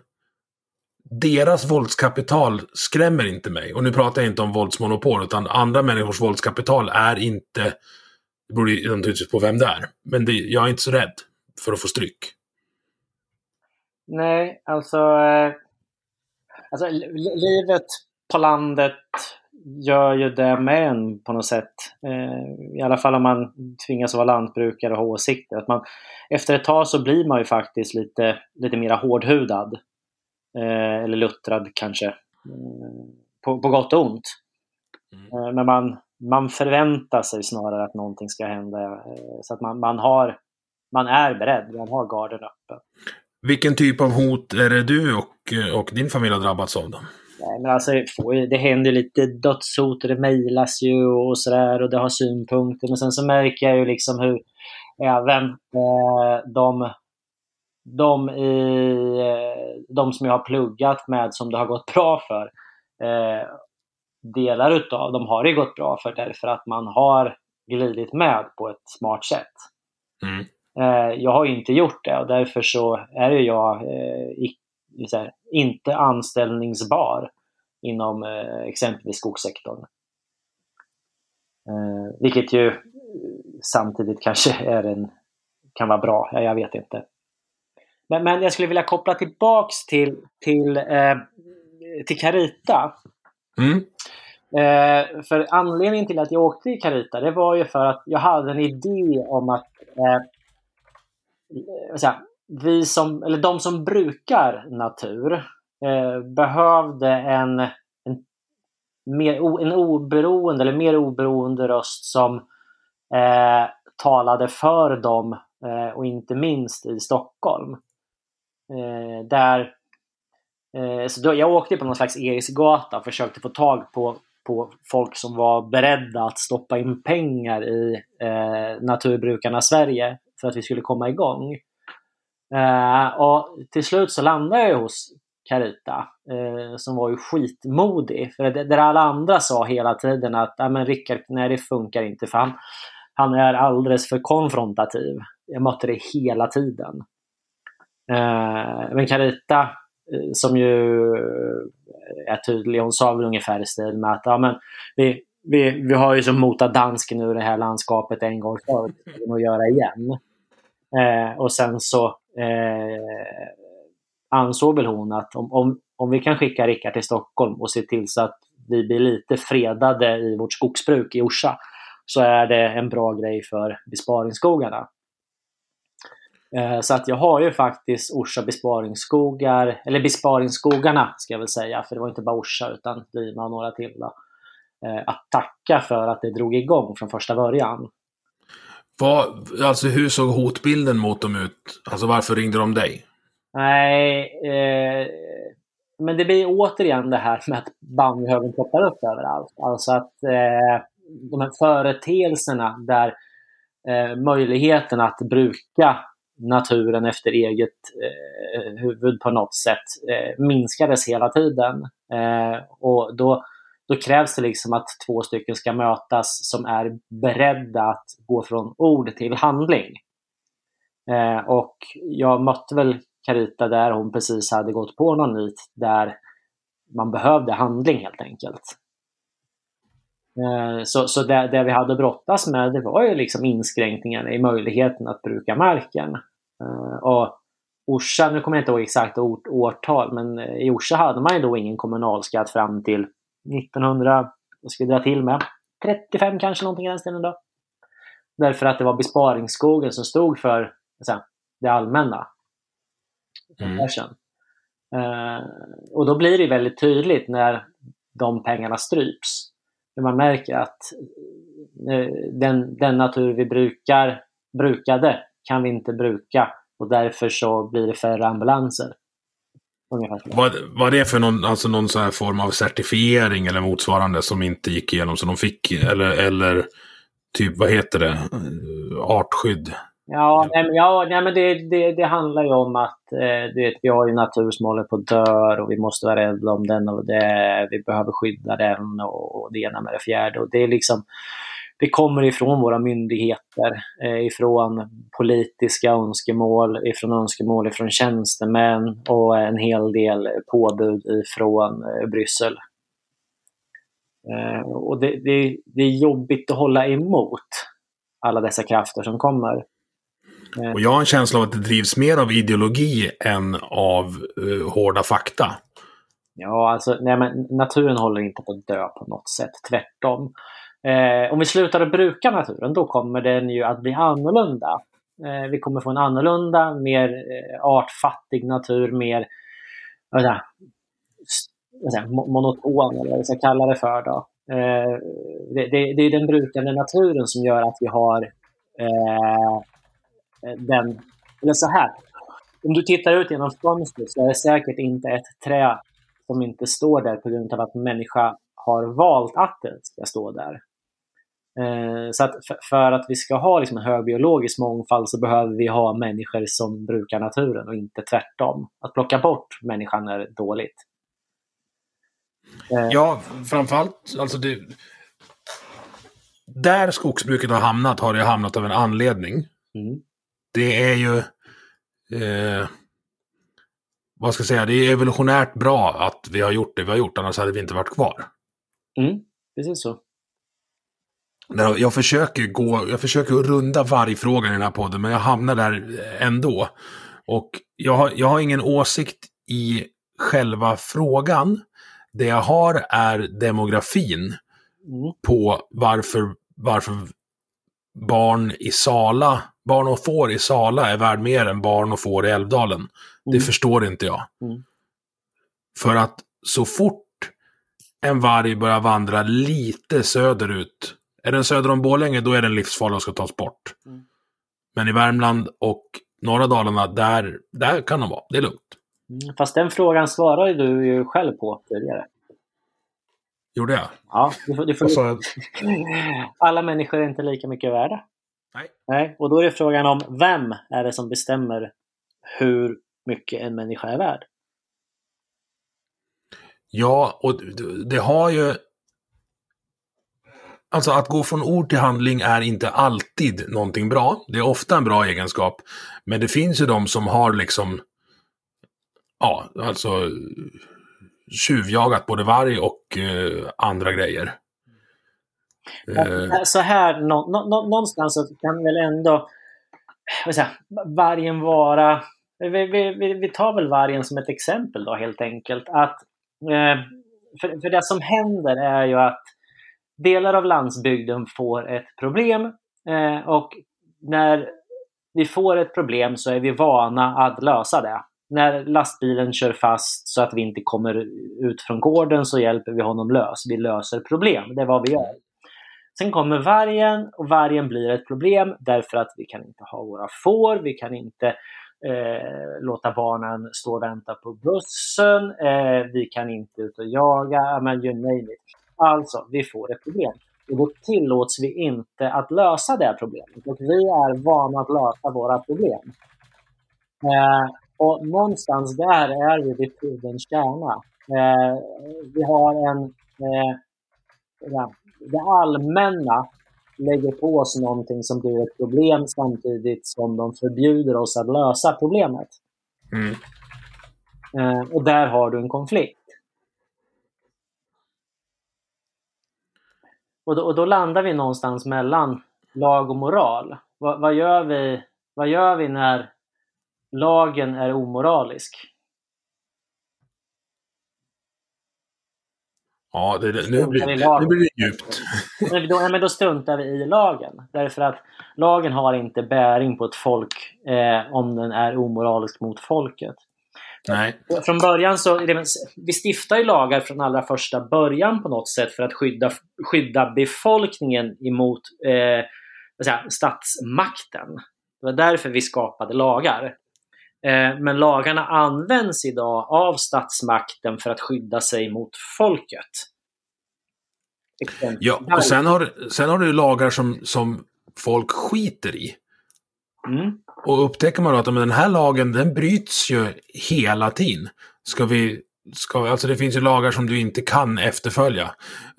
deras våldskapital skrämmer inte mig. Och nu pratar jag inte om våldsmonopol, utan andra människors våldskapital är inte, det beror ju naturligtvis på vem det är, men det, jag är inte så rädd för att få stryk. Nej, alltså, eh, alltså li- li- livet på landet gör ju det med en på något sätt. Eh, I alla fall om man tvingas vara lantbrukare och ha åsikter. Att man, efter ett tag så blir man ju faktiskt lite, lite mera hårdhudad. Eh, eller luttrad kanske. Eh, på, på gott och ont. Eh, men man, man förväntar sig snarare att någonting ska hända. Så att man, man, har, man är beredd, man har garden öppen. Vilken typ av hot är det du och, och din familj har drabbats av då? Nej, men alltså, det ju- händer ju lite dödshot och det mejlas ju och sådär och det har synpunkter. Men sen så märker jag ju liksom hur även eh, de, de, i, de som jag har pluggat med som det har gått bra för, eh, delar utav dem har det gått bra för därför att man har glidit med på ett smart sätt. Mm. Eh, jag har inte gjort det och därför så är jag eh, här, inte anställningsbar inom eh, exempelvis skogssektorn. vilket ju samtidigt kanske är en, kan vara bra, jag vet inte. Men, men jag skulle vilja koppla tillbaks till, till, eh, till Carita. Mm. Eh, för anledningen till att jag åkte i Carita, det var ju för att jag hade en idé om att eh, säga, vi som, eller de som brukar natur eh, behövde en, en, mer, en oberoende eller mer oberoende röst som eh, talade för dem eh, och inte minst i Stockholm. Eh, där eh, så då, jag åkte på någon slags Eriksgata och försökte få tag på, på folk som var beredda att stoppa in pengar i eh, Naturbrukarna Sverige för att vi skulle komma igång. Eh, och till slut så landade jag hos Carita eh, som var ju skitmodig. För det, där alla andra sa hela tiden att men Rickard, nej det funkar inte för han, han är alldeles för konfrontativ. Jag mötte det hela tiden. Eh, men Carita eh, som ju är tydlig, hon sa väl ungefär i stil med att ja, men vi, vi, vi har ju som motat dansken ur det här landskapet en gång förr, det vi nog göra igen. Eh, och sen så eh, ansåg väl hon att om, om, om vi kan skicka Rickard till Stockholm och se till så att vi blir lite fredade i vårt skogsbruk i Orsa så är det en bra grej för besparingsskogarna. Eh, så att jag har ju faktiskt Orsa besparingsskogar, eller besparingsskogarna ska jag väl säga, för det var inte bara Orsa utan Lima och några till. Då, eh, att tacka för att det drog igång från första början. Vad, alltså hur såg hotbilden mot dem ut? Alltså varför ringde de dig? Nej, eh, men det blir återigen det här med att bandhögen poppar upp överallt. Alltså att eh, de här företeelserna där eh, möjligheten att bruka naturen efter eget eh, huvud på något sätt eh, minskades hela tiden. Eh, och då då krävs det liksom att två stycken ska mötas som är beredda att gå från ord till handling. Eh, och jag mötte väl Carita där hon precis hade gått på någon nit där man behövde handling helt enkelt. Eh, så så det, det, vi hade brottas med det var ju liksom inskränkningarna i möjligheten att bruka marken. Eh, och Orsa, nu kommer jag inte ihåg exakt årtal, men i Orsa hade man ju då ingen kommunalskatt fram till 1900, vad ska vi dra till med, 35 kanske någonting i den stilen då. Därför att det var besparingsskogen som stod för alltså, det allmänna. Mm. Uh, och då blir det väldigt tydligt när de pengarna stryps. När man märker att uh, den, den natur vi brukar, brukade kan vi inte bruka och därför så blir det färre ambulanser. Vad, vad det för någon, alltså någon sån här form av certifiering eller motsvarande som inte gick igenom så de fick, eller, eller typ, vad heter det, artskydd? Ja, nej, ja, nej, men det, det, det handlar ju om att eh, vet, vi har ju natur som håller på att dö och vi måste vara rädda om den och det, vi behöver skydda den och, och det ena med det fjärde. Och det är liksom, det kommer ifrån våra myndigheter, eh, ifrån politiska önskemål, ifrån önskemål ifrån tjänstemän och en hel del påbud ifrån eh, Bryssel. Eh, och det, det, det är jobbigt att hålla emot alla dessa krafter som kommer. Och jag har en känsla av att det drivs mer av ideologi än av uh, hårda fakta. Ja, alltså nej, men naturen håller inte på att dö på något sätt. Tvärtom. Eh, om vi slutar att bruka naturen, då kommer den ju att bli annorlunda. Eh, vi kommer få en annorlunda, mer eh, artfattig natur, mer vad säga, vad säga, monoton, eller vad vi ska kalla det för. Då. Eh, det, det, det, är den brukande naturen som gör att vi har eh, den, eller så här. Om du tittar ut genom fönstret så är det säkert inte ett trä som inte står där på grund av att människa har valt att det ska stå där. Eh, så att för att vi ska ha liksom en hög biologisk mångfald så behöver vi ha människor som brukar naturen och inte tvärtom. Att plocka bort människan är dåligt. Eh. Ja, framförallt alltså det, där skogsbruket har hamnat har det hamnat av en anledning. Mm. Det är ju eh, vad ska jag säga, det är evolutionärt bra att vi har gjort det vi har gjort, annars hade vi inte varit kvar. Mm, precis så. Jag försöker gå, jag försöker runda vargfrågan i den här podden, men jag hamnar där ändå. Och jag har, jag har ingen åsikt i själva frågan. Det jag har är demografin mm. på varför, varför barn i Sala, barn och får i Sala är värd mer än barn och får i Älvdalen. Mm. Det förstår inte jag. Mm. För att så fort en varg börjar vandra lite söderut är den söder om Borlänge, då är den livsfarlig och ska tas bort. Mm. Men i Värmland och norra Dalarna, där, där kan de vara. Det är lugnt. Mm, fast den frågan svarade du ju själv på tidigare. Gjorde jag? Ja, du får, du får... Jag... Alla människor är inte lika mycket värda. Nej. Nej. Och då är det frågan om vem är det som bestämmer hur mycket en människa är värd? Ja, och det har ju Alltså att gå från ord till handling är inte alltid någonting bra. Det är ofta en bra egenskap. Men det finns ju de som har liksom, ja, alltså tjuvjagat både varg och eh, andra grejer. Eh. Så här, nå, nå, någonstans så kan väl ändå säga, vargen vara... Vi, vi, vi, tar väl vargen som ett exempel då helt enkelt. Att, eh, för, för det som händer är ju att delar av landsbygden får ett problem eh, och när vi får ett problem så är vi vana att lösa det. När lastbilen kör fast så att vi inte kommer ut från gården så hjälper vi honom lös. Vi löser problem, det är vad vi gör. Sen kommer vargen och vargen blir ett problem därför att vi kan inte ha våra får, vi kan inte eh, låta barnen stå och vänta på bussen, eh, vi kan inte ut och jaga, men you name it. Alltså, vi får ett problem. Och då tillåts vi inte att lösa det problemet. Och vi är vana att lösa våra problem. Eh, och någonstans där är vi vid pudelns kärna. Eh, vi har en... Eh, det allmänna lägger på oss någonting som blir ett problem samtidigt som de förbjuder oss att lösa problemet. Mm. Eh, och där har du en konflikt. Och då, och då landar vi någonstans mellan lag och moral. Va, vad, gör vi, vad gör vi när lagen är omoralisk? Ja, det, det, nu, blir, nu blir det djupt. Då, men då struntar vi i lagen. Därför att lagen har inte bäring på ett folk eh, om den är omoralisk mot folket. Nej. Från början så, vi stiftar ju lagar från allra första början på något sätt för att skydda, skydda befolkningen emot eh, säga, statsmakten. Det var därför vi skapade lagar. Eh, men lagarna används idag av statsmakten för att skydda sig mot folket. Ja, och sen har, sen har du lagar som, som folk skiter i. Mm. Och upptäcker man då att men den här lagen, den bryts ju hela tiden. Ska vi, ska, alltså det finns ju lagar som du inte kan efterfölja.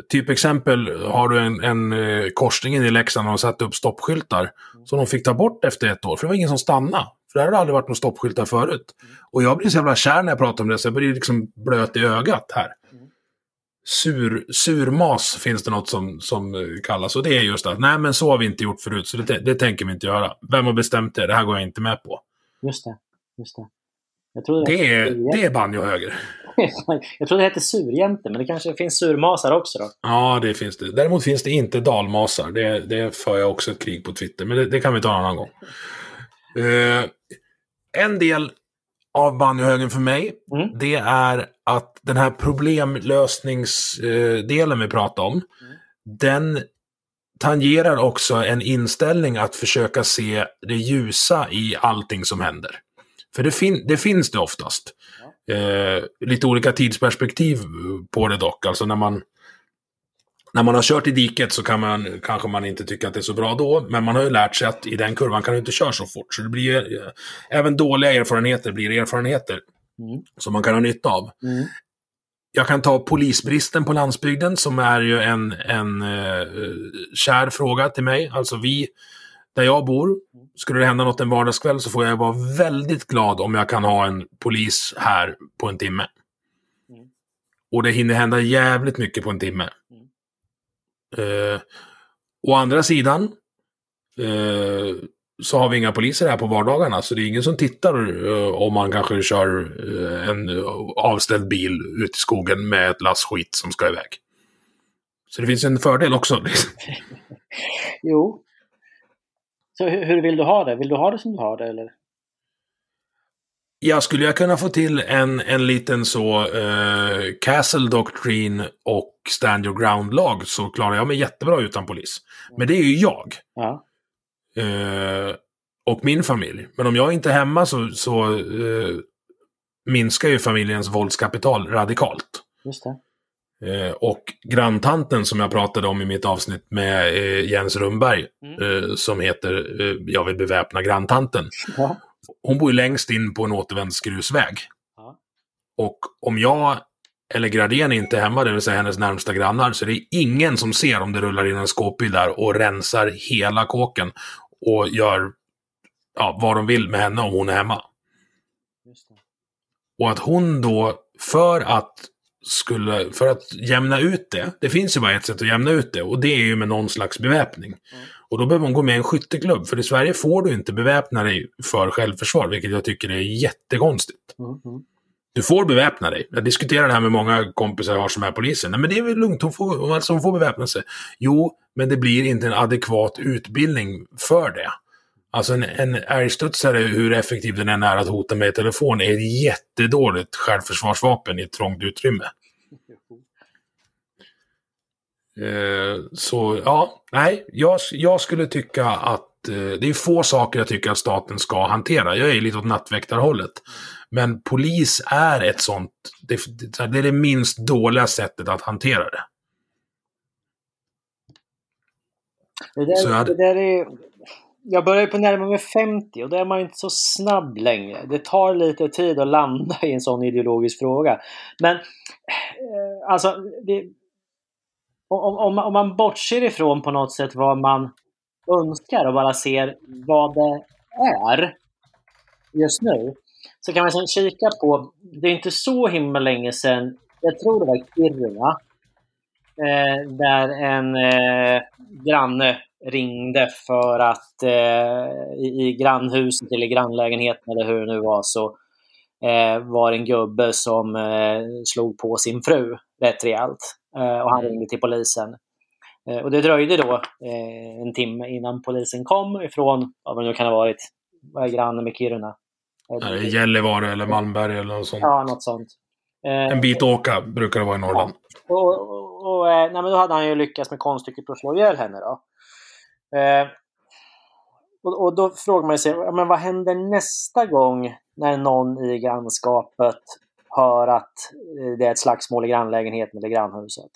Typ exempel har du en, en eh, korsningen i Leksand och satt upp stoppskyltar. Som de fick ta bort efter ett år, för det var ingen som stannade. För där har det aldrig varit några stoppskyltar förut. Och jag blir så jävla kär när jag pratar om det, så jag blir liksom blöt i ögat här sur, surmas finns det något som, som kallas. Och det är just att, nej men så har vi inte gjort förut, så det, det tänker vi inte göra. Vem har bestämt det? Det här går jag inte med på. Just det. Just det. Jag tror det, det, är, det är banjohöger. jag tror det heter surjämte, men det kanske finns surmasar också då? Ja, det finns det. Däremot finns det inte dalmasar. Det, det för jag också ett krig på Twitter, men det, det kan vi ta en annan gång. Uh, en del av banjohögen för mig, mm. det är att den här problemlösningsdelen vi pratar om, mm. den tangerar också en inställning att försöka se det ljusa i allting som händer. För det, fin det finns det oftast. Ja. Eh, lite olika tidsperspektiv på det dock. Alltså när man, när man har kört i diket så kan man, kanske man inte tycka att det är så bra då, men man har ju lärt sig att i den kurvan kan du inte köra så fort. Så det blir ju, även dåliga erfarenheter blir erfarenheter Mm. som man kan ha nytta av. Mm. Jag kan ta polisbristen på landsbygden som är ju en, en uh, kär fråga till mig. Alltså vi, där jag bor, skulle det hända något en vardagskväll så får jag vara väldigt glad om jag kan ha en polis här på en timme. Mm. Och det hinner hända jävligt mycket på en timme. Uh, å andra sidan uh, så har vi inga poliser här på vardagarna, så det är ingen som tittar uh, om man kanske kör uh, en avställd bil ut i skogen med ett lass skit som ska iväg. Så det finns en fördel också. Jo. Så hur, hur vill du ha det? Vill du ha det som du har det eller? Ja, skulle jag kunna få till en, en liten så uh, Castle Doctrine och Stand Your Ground-lag så klarar jag mig jättebra utan polis. Men det är ju jag. Ja. Uh, och min familj. Men om jag inte är hemma så, så uh, minskar ju familjens våldskapital radikalt. Just det. Eh, och granntanten som jag pratade om i mitt avsnitt med eh, Jens Rundberg, Mm. eh, som heter eh, Jag vill beväpna granntanten. Ja. Hon bor ju längst in på en återvändsgrusväg. Ja. Och om jag eller Gradén inte hemma, det vill säga hennes närmsta grannar, så det är ingen som ser om det rullar in en skåpbil där och rensar hela kåken och gör ja, vad de vill med henne om hon är hemma. Och att hon då, för att skulle, för att jämna ut det, det finns ju bara ett sätt att jämna ut det och det är ju med någon slags beväpning. Och då behöver hon gå med i en skytteklubb, för i Sverige får du inte beväpna dig för självförsvar, vilket jag tycker är jättekonstigt. Mm, mm. Du får beväpna dig. Jag diskuterar det här med många kompisar jag har som är poliser. Nej, men det är väl lugnt, hon får, alltså, hon får beväpna sig. Jo, men det blir inte en adekvat utbildning för det. Alltså en, en älgstudsare, hur effektiv den än är att hota med i telefon, är ett jättedåligt självförsvarsvapen i ett trångt utrymme. Eh, så ja, nej, jag, jag skulle tycka att eh, det är få saker jag tycker att staten ska hantera. Jag är lite åt nattväktarhållet. Men polis är ett sånt, det, det är det minst dåliga sättet att hantera det. Det där, hade- det där är, jag börjar på närmare mig 50 och då är man inte så snabb längre. Det tar lite tid att landa i en sån ideologisk fråga. Men eh, alltså, det, om, om, om man bortser ifrån på något sätt vad man önskar och bara ser vad det är just nu. Så kan man sen kika på, det är inte så himla länge sedan, jag tror det var Kiruna, eh, där en eh, granne ringde för att eh, i, i grannhuset eller grannlägenheten eller hur det nu var så eh, var det en gubbe som eh, slog på sin fru rätt rejält. Eh, och han ringde till polisen. Och det dröjde då en timme innan polisen kom ifrån, vad det nu kan ha varit, vad är granne med Kiruna? Eh, Gällivare eller Malmberg eller något sånt. Ja, något sånt. Eh, En bit åka brukar det vara i Norrland. och, och, och, eh, nej, men då hade han ju lyckats med konststycket att slå ihjäl henne. Då. Eh, och, och då frågar man sig, ja, men vad händer nästa gång när någon i grannskapet hör att eh, det är ett slagsmål i grannlägenheten eller grannhuset?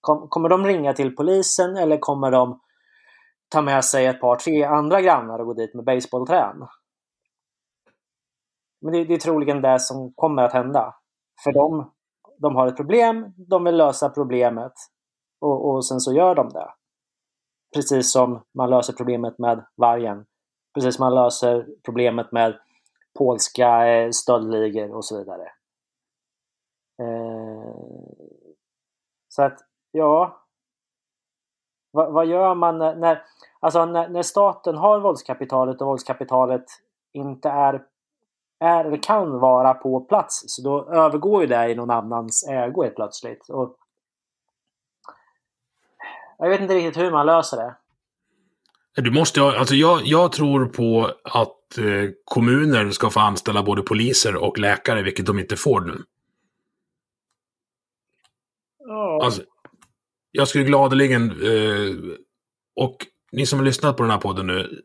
Kom, kommer de ringa till polisen eller kommer de ta med sig ett par, tre andra grannar och gå dit med basebollträn? Men det, det är troligen det som kommer att hända. För de, de har ett problem, de vill lösa problemet och, och sen så gör de det. Precis som man löser problemet med vargen. Precis som man löser problemet med polska eh, stöldligor och så vidare. Eh, så att, ja. Vad, vad gör man när, alltså när, när staten har våldskapitalet och våldskapitalet inte är är eller kan vara på plats. Så då övergår ju det i någon annans ägo helt plötsligt. Och jag vet inte riktigt hur man löser det. Du måste alltså jag, jag tror på att eh, kommuner ska få anställa både poliser och läkare, vilket de inte får nu. Ja. Alltså, jag skulle gladeligen, eh, och ni som har lyssnat på den här podden nu,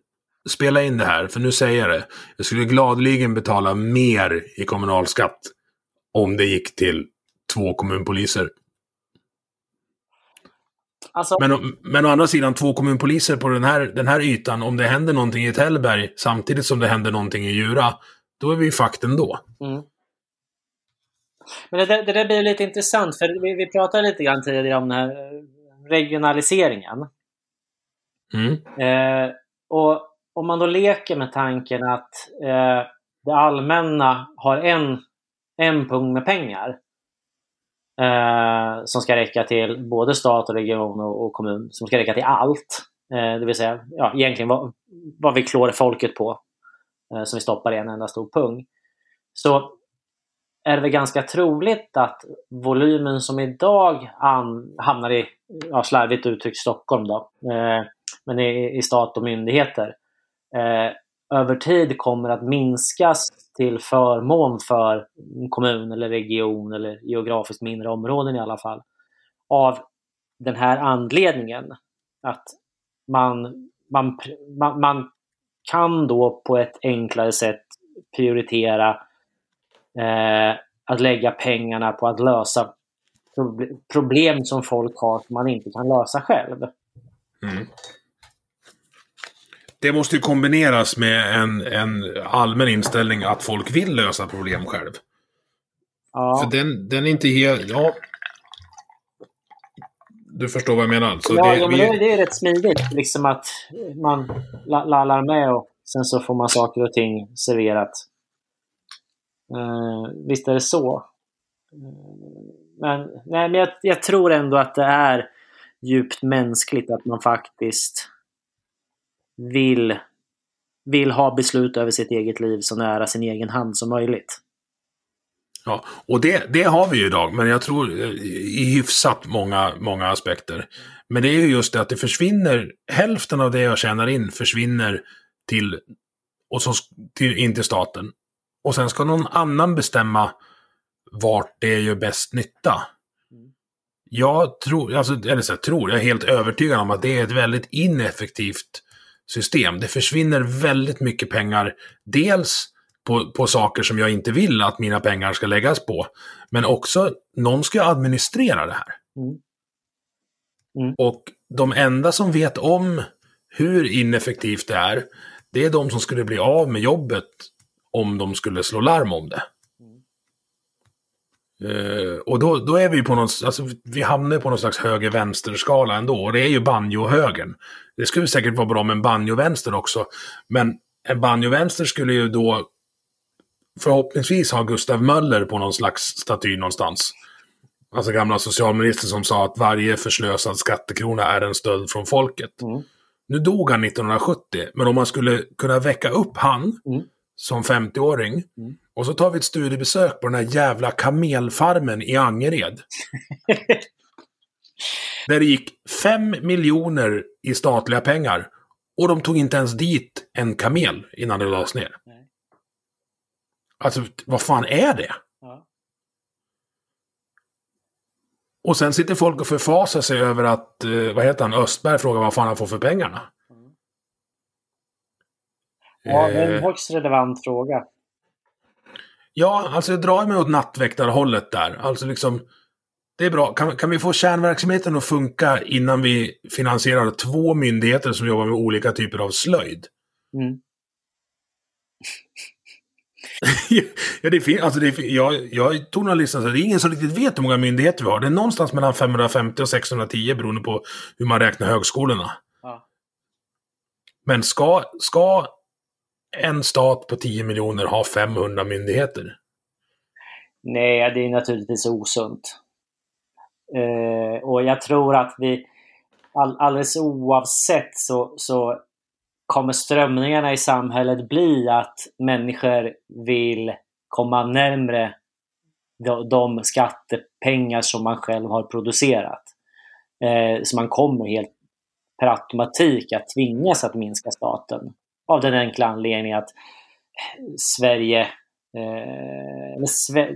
spela in det här, för nu säger jag det. Jag skulle gladeligen betala mer i kommunalskatt om det gick till två kommunpoliser. alltså, Men, men å andra sidan, två kommunpoliser på den här, den här ytan, om det händer någonting i Tällberg samtidigt som det händer någonting i Djura, då är vi fucked ändå. mm. Men det, där- det där blir lite intressant, för vi, vi pratade lite grann tidigare om den här eh, regionaliseringen. Mm. Eh, och om man då leker med tanken att eh, det allmänna har en, en pung med pengar eh, som ska räcka till både stat, och region och, och kommun, som ska räcka till allt. Eh, det vill säga ja, egentligen vad, vad vi klår folket på, eh, som vi stoppar i en enda stor pung. Så är det väl ganska troligt att volymen som idag an, hamnar i, ja, slarvigt uttryckt, Stockholm då, eh, men i, i stat och myndigheter, eh, Eh, över tid kommer att minskas till förmån för kommun eller region eller geografiskt mindre områden i alla fall. Av den här anledningen att man, man, man, man kan då på ett enklare sätt prioritera eh, att lägga pengarna på att lösa problem som folk har som man inte kan lösa själv. Mm. Det måste ju kombineras med en, en allmän inställning att folk vill lösa problem själv. Ja. För den, den är inte helt... Ja. Du förstår vad jag menar? Så ja, det, ja, men vi, det, är rätt smidigt. Liksom att man la- lallar med och sen så får man saker och ting serverat. Eh, visst är det så. Eh, men nej, men jag, jag tror ändå att det är djupt mänskligt att man faktiskt vill, vill ha beslut över sitt eget liv så nära sin egen hand som möjligt. Ja, och det, det har vi ju idag, men jag tror eh, i hyfsat många, många aspekter. Men det är ju just det att det försvinner, hälften av det jag tjänar in försvinner till, och så, till, in till staten. Och sen ska någon annan bestämma vart det gör bäst nytta. Jag tror, alltså, eller så här, tror, jag är helt övertygad om att det är ett väldigt ineffektivt system. Det försvinner väldigt mycket pengar, dels på, på saker som jag inte vill att mina pengar ska läggas på. Men också, någon ska administrera det här. Mm. Mm. Och de enda som vet om hur ineffektivt det är, det är de som skulle bli av med jobbet om de skulle slå larm om det. Eh, och då, då är vi på någon, alltså vi hamnar på någon slags höger-vänster-skala ändå. Och det är ju banjo-högern. Det skulle säkert vara bra med en banjo-vänster också. Men en banjo-vänster skulle ju då förhoppningsvis ha Gustav Möller på någon slags staty någonstans. Alltså gamla socialminister som sa att varje förslösad skattekrona är en stöld från folket. Mm. Nu dog han 1970, men om man skulle kunna väcka upp han Mm. som 50-åring Mm. Och så tar vi ett studiebesök på den här jävla kamelfarmen i Angered. där det gick 5 miljoner i statliga pengar och de tog inte ens dit en kamel innan det lades ner. Nej. Alltså, vad fan är det? Ja. Och sen sitter folk och förfasar sig över att, eh, vad heter han, Östberg frågar vad fan han får för pengarna. Ja, det är Eh, en högst relevant fråga. Ja, alltså jag drar mig åt nattväktarhållet där. Alltså liksom, det är bra. Kan, kan vi få kärnverksamheten att funka innan vi finansierar två myndigheter som jobbar med olika typer av slöjd? Mm. ja, det finns, alltså det, fin- jag, jag tog några listor, så det är ingen som riktigt vet hur många myndigheter vi har. Det är någonstans mellan 550 och 610 beroende på hur man räknar högskolorna. Ja. Men ska, ska en stat på 10 miljoner ha 500 myndigheter? Nej, det är naturligtvis osunt. Eh, och jag tror att vi all, alldeles oavsett så, så kommer strömningarna i samhället bli att människor vill komma närmre de, de skattepengar som man själv har producerat. Eh, så man kommer helt per automatik att tvingas att minska staten. Av den enkla anledningen att eh, Sverige eh, Sve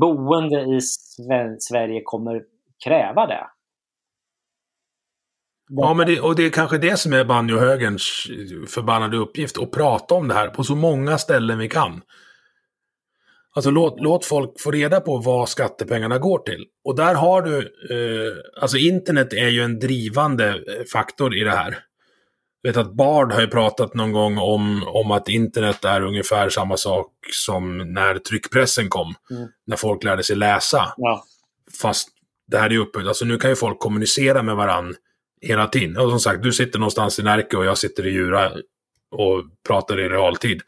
boende i Sve Sverige kommer kräva det. Ja, men det, och det är kanske det som är banjohögerns förbannade uppgift, att prata om det här på så många ställen vi kan. Alltså låt, låt folk få reda på vad skattepengarna går till. Och där har du, eh, alltså internet är ju en drivande eh, faktor i det här. Vet att Bard har ju pratat någon gång om, om att internet är ungefär samma sak som när tryckpressen kom. Mm. När folk lärde sig läsa. Ja. Fast det här är ju uppbyggt, alltså nu kan ju folk kommunicera med varandra hela tiden. Och som sagt, du sitter någonstans i Närke och jag sitter i Djura och pratar i realtid.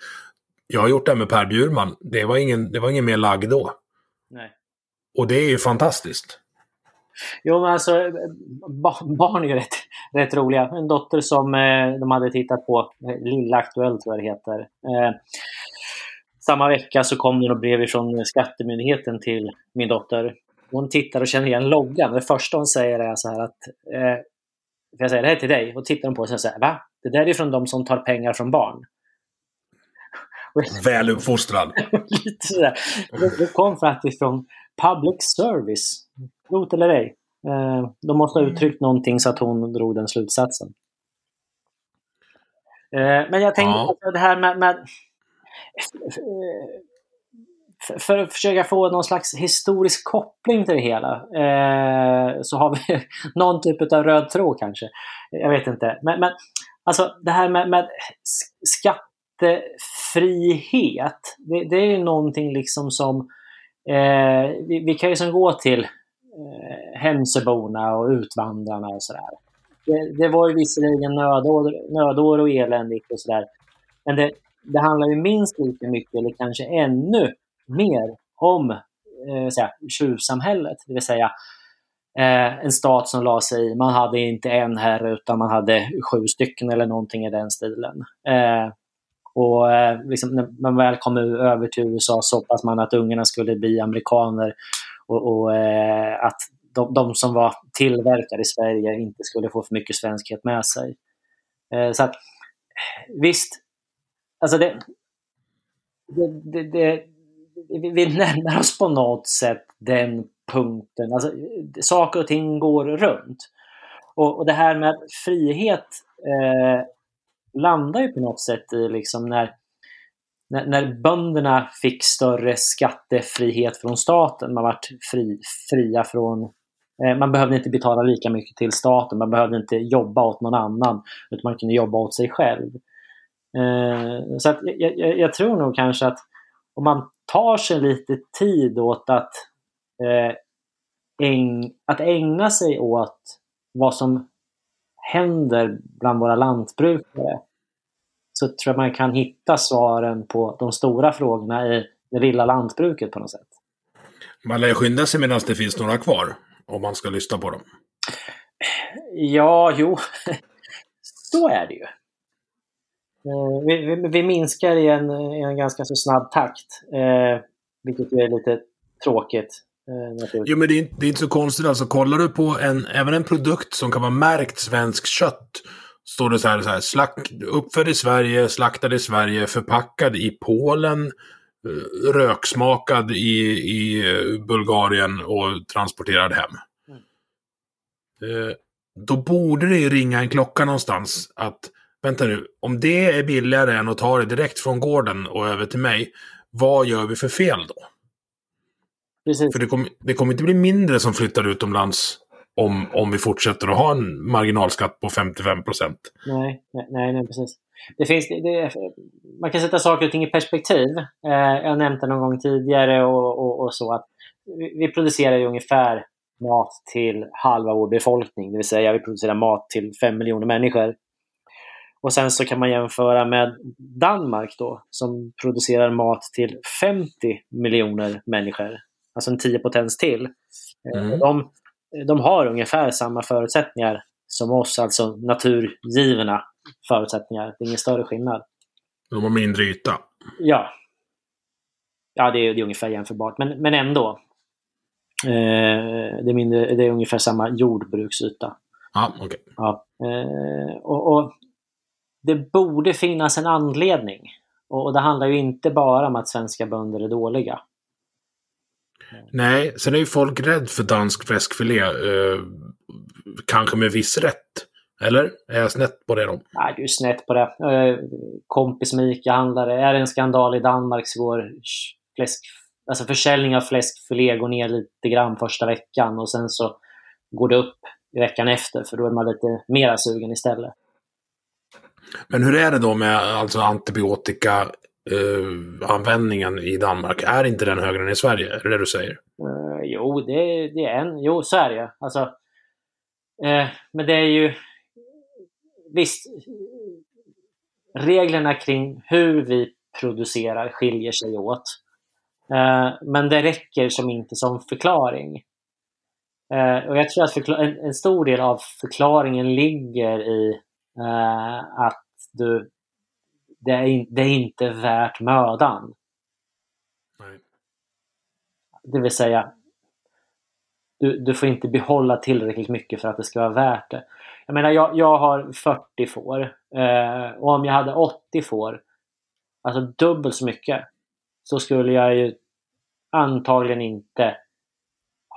Jag har gjort det här med Per Bjurman. Det var ingen, det var ingen mer lagg då. Nej. Och det är ju fantastiskt. Jo, men alltså barn är ju rätt, rätt roliga. En dotter som eh, de hade tittat på, eh, Lilla Aktuellt tror jag det heter. Eh, samma vecka så kom det något brev från Skattemyndigheten till min dotter. Hon tittar och känner igen loggan. Det första hon säger är så här att eh, jag säger det här till dig och tittar hon på det och säger va? Det där är från de som tar pengar från barn. Väl uppfostrad. Lite sådär. Det kom faktiskt från public service. Rot eller ej. Eh, de måste ha uttryckt någonting så att hon drog den slutsatsen. Eh, men jag tänkte ja. det här med, med för att försöka få någon slags historisk koppling till det hela eh, så har vi någon typ av röd tråd kanske. Jag vet inte. Men, men alltså det här med, med skattefrihet, det, det, är någonting liksom som eh, vi, vi, kan ju liksom gå till eh, Hemsöborna och Utvandrarna och sådär. Det, det var ju visserligen nödår, nödår och eländigt och sådär. Men det, det handlar ju minst lika mycket, eller kanske ännu mer om eh, säga, tjuvsamhället. Det vill säga eh, en stat som la sig i. Man hade inte en herre utan man hade sju stycken eller någonting i den stilen. Eh, och eh, liksom, när man väl kom över till USA så hoppas man att ungarna skulle bli amerikaner och, och eh, att de, de, som var tillverkade i Sverige inte skulle få för mycket svenskhet med sig. Eh, så att visst, alltså det, det, det, det vi närmar oss på något sätt den punkten. Alltså, saker och ting går runt. Och, och det här med frihet eh, landar ju på något sätt i liksom när, när, när bönderna fick större skattefrihet från staten. Man vart fri, fria från eh, man behövde inte betala lika mycket till staten, man behövde inte jobba åt någon annan, utan man kunde jobba åt sig själv. Eh, så att jag, jag, jag, tror nog kanske att om man tar sig lite tid åt att, eh, äng, att ägna sig åt vad som händer bland våra lantbrukare så tror jag man kan hitta svaren på de stora frågorna i det lilla lantbruket på något sätt. Man lär skynda sig medan det finns några kvar, om man ska lyssna på dem. Ja, jo, så är det ju. Eh, vi, vi, vi, minskar i en, i en ganska så snabb takt, eh, vilket är lite tråkigt. Eh, jo, men det är, det är, inte så konstigt. Alltså, kollar du på en, även en produkt som kan vara märkt svensk kött, står det så här, så här slack, uppfödd i Sverige, slaktad i Sverige, förpackad i Polen, eh, röksmakad i, i Bulgarien och transporterad hem. Mm. Eh, då borde det ju ringa en klocka någonstans att vänta nu, om det är billigare än att ta det direkt från gården och över till mig, vad gör vi för fel då? Precis. För det kommer, det kommer inte bli mindre som flyttar utomlands om, om vi fortsätter att ha en marginalskatt på 55 procent. Nej, nej, nej, precis. Det finns, det, man kan sätta saker och ting i perspektiv. Eh, jag har nämnt det någon gång tidigare och, och, och så att vi, producerar ju ungefär mat till halva vår befolkning. Det vill säga vi producerar mat till 5 miljoner människor. Och sen så kan man jämföra med Danmark då, som producerar mat till 50 miljoner människor. Alltså en 10 potens till. Eh, mm. De, de har ungefär samma förutsättningar som oss, alltså naturgivna förutsättningar. Det är ingen större skillnad. De har mindre yta. Ja. Ja, det är, det är ungefär jämförbart, men, men ändå. Eh, det, är mindre, det är ungefär samma jordbruksyta. Okej. Okay. Ja, eh, och, och, det borde finnas en anledning. Och, det handlar ju inte bara om att svenska bönder är dåliga. Nej, sen är ju folk rädd för dansk fläskfilé. Eh, kanske med viss rätt. Eller? Är jag snett på det då? Nej, du är snett på det. Eh, kompis med ICA-handlare. Är det en skandal i Danmark så går fläsk, alltså försäljning av fläskfilé går ner lite grann första veckan och sen så går det upp i veckan efter för då är man lite mera sugen istället. Men hur är det då med alltså antibiotika eh, användningen i Danmark? Är inte den högre än i Sverige? Är det det du säger? Uh, jo, det, det, är en. Jo, så är det alltså, uh, Men det är ju... Visst, reglerna kring hur vi producerar skiljer sig åt. Uh, men det räcker som inte som förklaring. och jag tror att en, en, stor del av förklaringen ligger i att du det är, det är inte värt mödan. Nej. Det vill säga, du, du får inte behålla tillräckligt mycket för att det ska vara värt det. Jag menar, jag, jag har 40 får. Eh, och om jag hade 80 får, alltså dubbelt så mycket, så skulle jag ju antagligen inte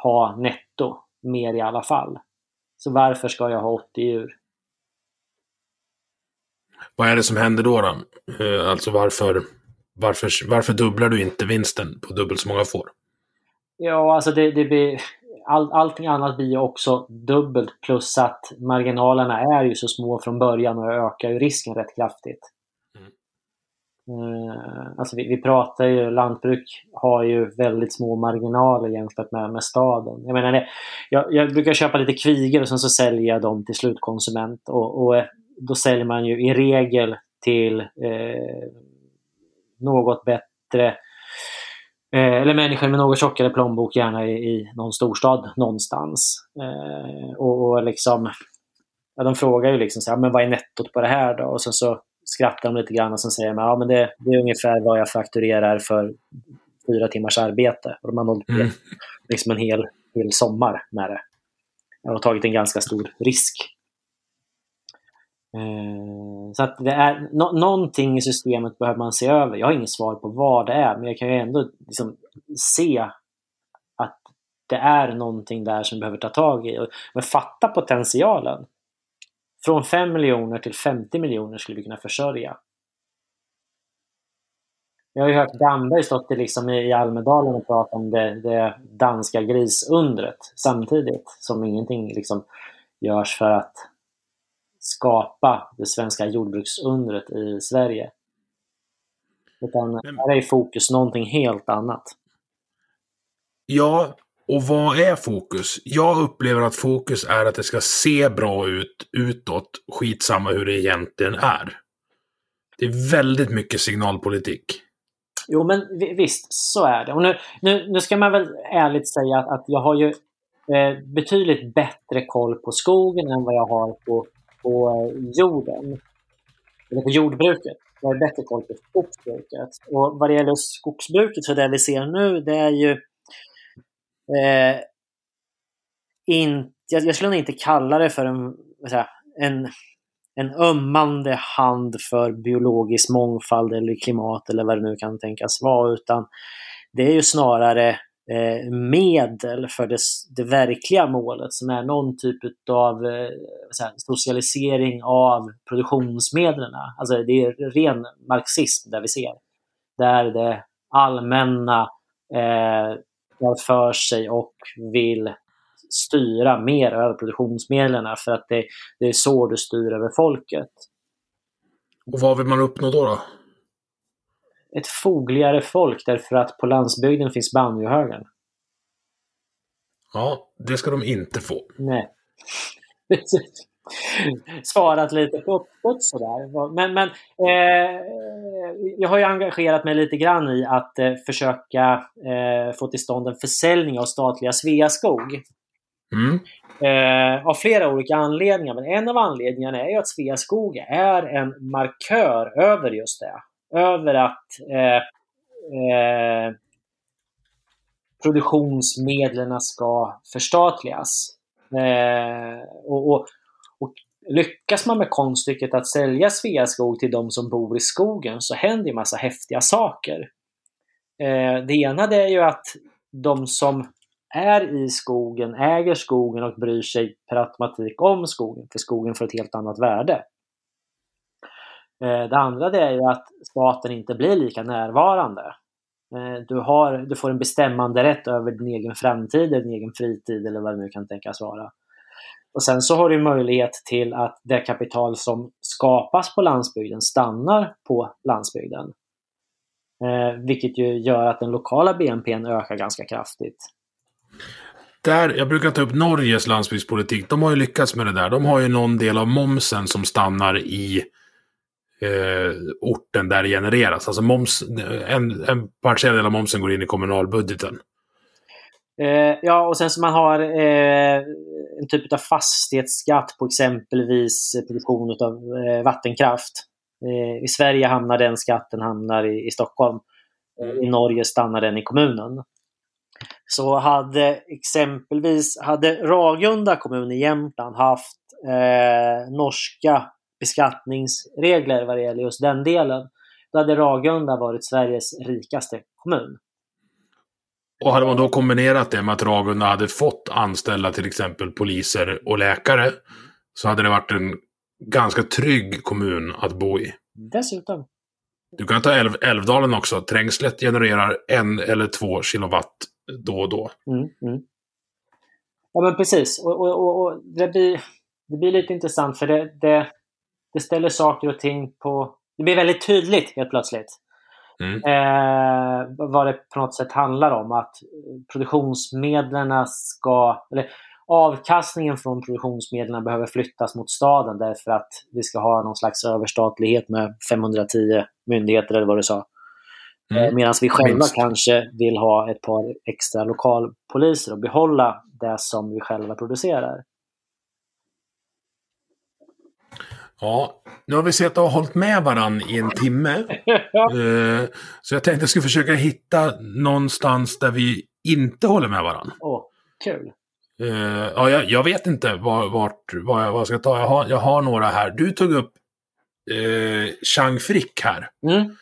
ha netto mer i alla fall. Så varför ska jag ha 80 djur? Vad är det som händer då? då? Eh, alltså varför, varför, varför dubblar du inte vinsten på dubbelt så många får? Ja, alltså det, det blir, all, allting annat blir ju också dubbelt plus att marginalerna är ju så små från början och ökar ju risken rätt kraftigt. Mm. Uh, alltså vi, vi, pratar ju, lantbruk har ju väldigt små marginaler jämfört med, med staden. Jag menar, jag, jag brukar köpa lite kvigor och sen så säljer jag dem till slutkonsument och, och då säljer man ju i regel till eh, något bättre eh, eller människor med något tjockare plånbok, gärna i, i någon storstad någonstans. Eh, och, och liksom, ja, de frågar ju liksom så här, men vad är nettot på det här då? Och sen så skrattar de lite grann och sen säger de ja, men det, det är ungefär vad jag fakturerar för fyra timmars arbete. Och de har hållit mm. liksom en hel, hel sommar med det. Jag har tagit en ganska stor risk Eh, så att det är no någonting i systemet behöver man se över. Jag har inget svar på vad det är, men jag kan ju ändå liksom se att det är någonting där som behöver ta tag i. Men fatta potentialen! Från 5 miljoner till 50 miljoner skulle vi kunna försörja. Jag har ju hört Damberg stått liksom i Almedalen och pratat om det, det, danska grisundret samtidigt som ingenting liksom görs för att skapa det svenska jordbruksundret i Sverige. Utan här är fokus någonting helt annat. Ja, och vad är fokus? Jag upplever att fokus är att det ska se bra ut utåt, skitsamma hur det egentligen är. Det är väldigt mycket signalpolitik. Jo, men visst, så är det. Och nu, nu, nu ska man väl ärligt säga att, att jag har ju eh, betydligt bättre koll på skogen än vad jag har på på eh, jorden, eller på jordbruket. Jag har bättre koll på skogsbruket. Och vad det gäller skogsbruket, så det vi ser nu, det är ju eh, in, jag, jag skulle nog inte kalla det för en, en, en ömmande hand för biologisk mångfald eller klimat eller vad det nu kan tänkas vara, utan det är ju snarare Eh, medel för det, det, verkliga målet som är någon typ av eh, socialisering av produktionsmedlen. Alltså det är ren marxism där vi ser. Där det allmänna eh, för sig och vill styra mer över produktionsmedlen för att det, det, är så du styr över folket. Och vad vill man uppnå då? då? Ett fogligare folk därför att på landsbygden finns banjohögen. Ja, det ska de inte få. Nej. Svarat lite på sådär. Men, men eh, jag har ju engagerat mig lite grann i att eh, försöka eh, få till stånd en försäljning av statliga Sveaskog. Mm. Eh, av flera olika anledningar, men en av anledningarna är ju att Sveaskog är en markör över just det över att eh, eh, produktionsmedlen ska förstatligas. Eh, och, och, och, lyckas man med konststycket att sälja Sveaskog till de som bor i skogen så händer en massa häftiga saker. Eh, det ena det är ju att de som är i skogen, äger skogen och bryr sig per automatik om skogen, för skogen får ett helt annat värde. Eh, det andra det är ju att staten inte blir lika närvarande. Eh, du, har, du får en bestämmande rätt över din egen framtid, din egen fritid eller vad det nu kan tänkas vara. Och sen så har du möjlighet till att det kapital som skapas på landsbygden stannar på landsbygden. Eh, vilket ju gör att den lokala BNPn ökar ganska kraftigt. Där, jag brukar ta upp Norges landsbygdspolitik. De har ju lyckats med det där. De har ju någon del av momsen som stannar i eh, orten där det genereras. Alltså moms, en, en partiell del av momsen går in i kommunalbudgeten. Eh, ja, och sen så man har eh, en typ av fastighetsskatt på exempelvis produktion av eh, vattenkraft. Eh, I Sverige hamnar den skatten hamnar i, i Stockholm. I Norge stannar den i kommunen. Så hade exempelvis hade Ragunda kommun i Jämtland haft eh, norska beskattningsregler vad det gäller just den delen, då hade Ragunda varit Sveriges rikaste kommun. Och hade man då kombinerat det med att Ragunda hade fått anställa till exempel poliser och läkare så hade det varit en ganska trygg kommun att bo i. Dessutom. Du kan ta Älv Älvdalen också. Trängslet genererar en eller två kilowatt då och då. Mm, mm. Ja men precis. Och, och, och, och, det, blir, det blir lite intressant för det, det, det ställer saker och ting på... Det blir väldigt tydligt helt plötsligt. Mm. Eh, vad det på något sätt handlar om. Att produktionsmedlen ska... Eller avkastningen från produktionsmedlen behöver flyttas mot staden därför att vi ska ha någon slags överstatlighet med 510 myndigheter eller vad du sa. Mm. Eh, Medan vi själva Minst. kanske vill ha ett par extra lokalpoliser och behålla det som vi själva producerar. Ja, nu har vi sett och hållit med varandra i en timme. uh, så jag tänkte att jag skulle försöka hitta någonstans där vi inte håller med varandra. Åh, oh, kul. Uh, ja, jag, jag, vet inte vart, vart, vad, jag, vad jag ska ta. Jag har, jag har några här. Du tog upp uh, Chang Frick här. Mm.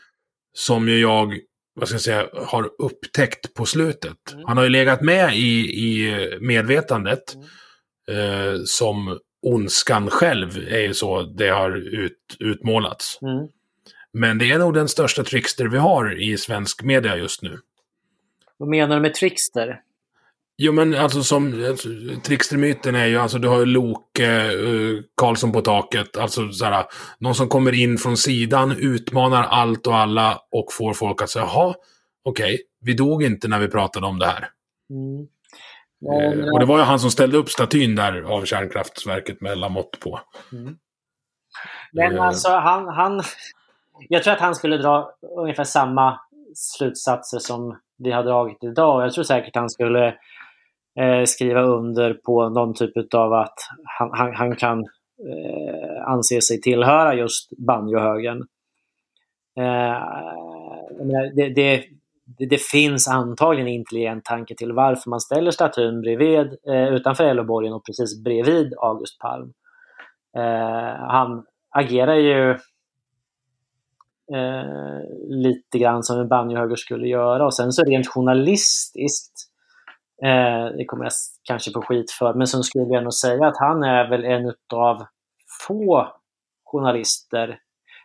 Som ju jag, vad ska jag säga, har upptäckt på slutet. Mm. Han har ju legat med i, i medvetandet. Mm. Uh, som ondskan själv är ju så det har ut, utmålats. Mm. Men det är nog den största trickster vi har i svensk media just nu. Vad menar du med trickster? Jo men alltså som alltså, trickstermyten är ju alltså du har ju Loke, uh, Karlsson på taket, alltså såhär, någon som kommer in från sidan, utmanar allt och alla och får folk att säga jaha, okej, okay, vi dog inte när vi pratade om det här. Mm. Eh, och det var ju han som ställde upp statyn där av kärnkraftverket med Lamotte på. Mm. Men eh. alltså han, han... Jag tror att han skulle dra ungefär samma slutsatser som vi har dragit idag. Jag tror säkert han skulle eh, skriva under på någon typ av att han, han, han kan eh, anse sig tillhöra just banjohögen. Eh, det, det, det, det, finns antagligen intelligent tanke till varför man ställer statyn bredvid, eh, utanför Elleborgen och precis bredvid August Palm. Eh, han agerar ju eh, lite grann som en banjohöger skulle göra och sen så rent journalistiskt, eh, det kommer jag kanske få skit för, men så skulle jag nog säga att han är väl en av få journalister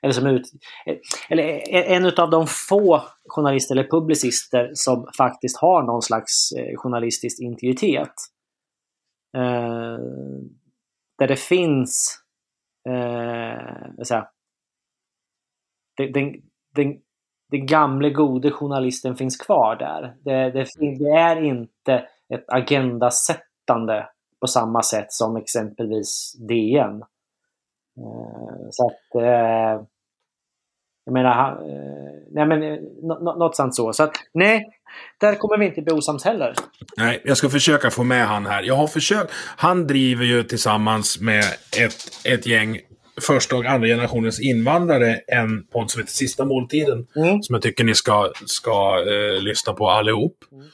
eller, som ut, eller e- en av de få journalister eller publicister som faktiskt har någon slags eh, journalistisk integritet. Eh, där det finns eh, säga, den, den, den, den gamle gode journalisten finns kvar där. Det, det, det är inte ett agendasättande på samma sätt som exempelvis DN. Eh, så att eh, jag menar, eh, nej men något sånt så. Så att nej, där kommer vi inte bli osams heller. Nej, jag ska försöka få med han här. Jag har försökt. Han driver ju tillsammans med ett, ett gäng första och andra generationens invandrare en podd som heter Sista måltiden. Mm. Som jag tycker ni ska, ska eh, lyssna på allihop. Mm.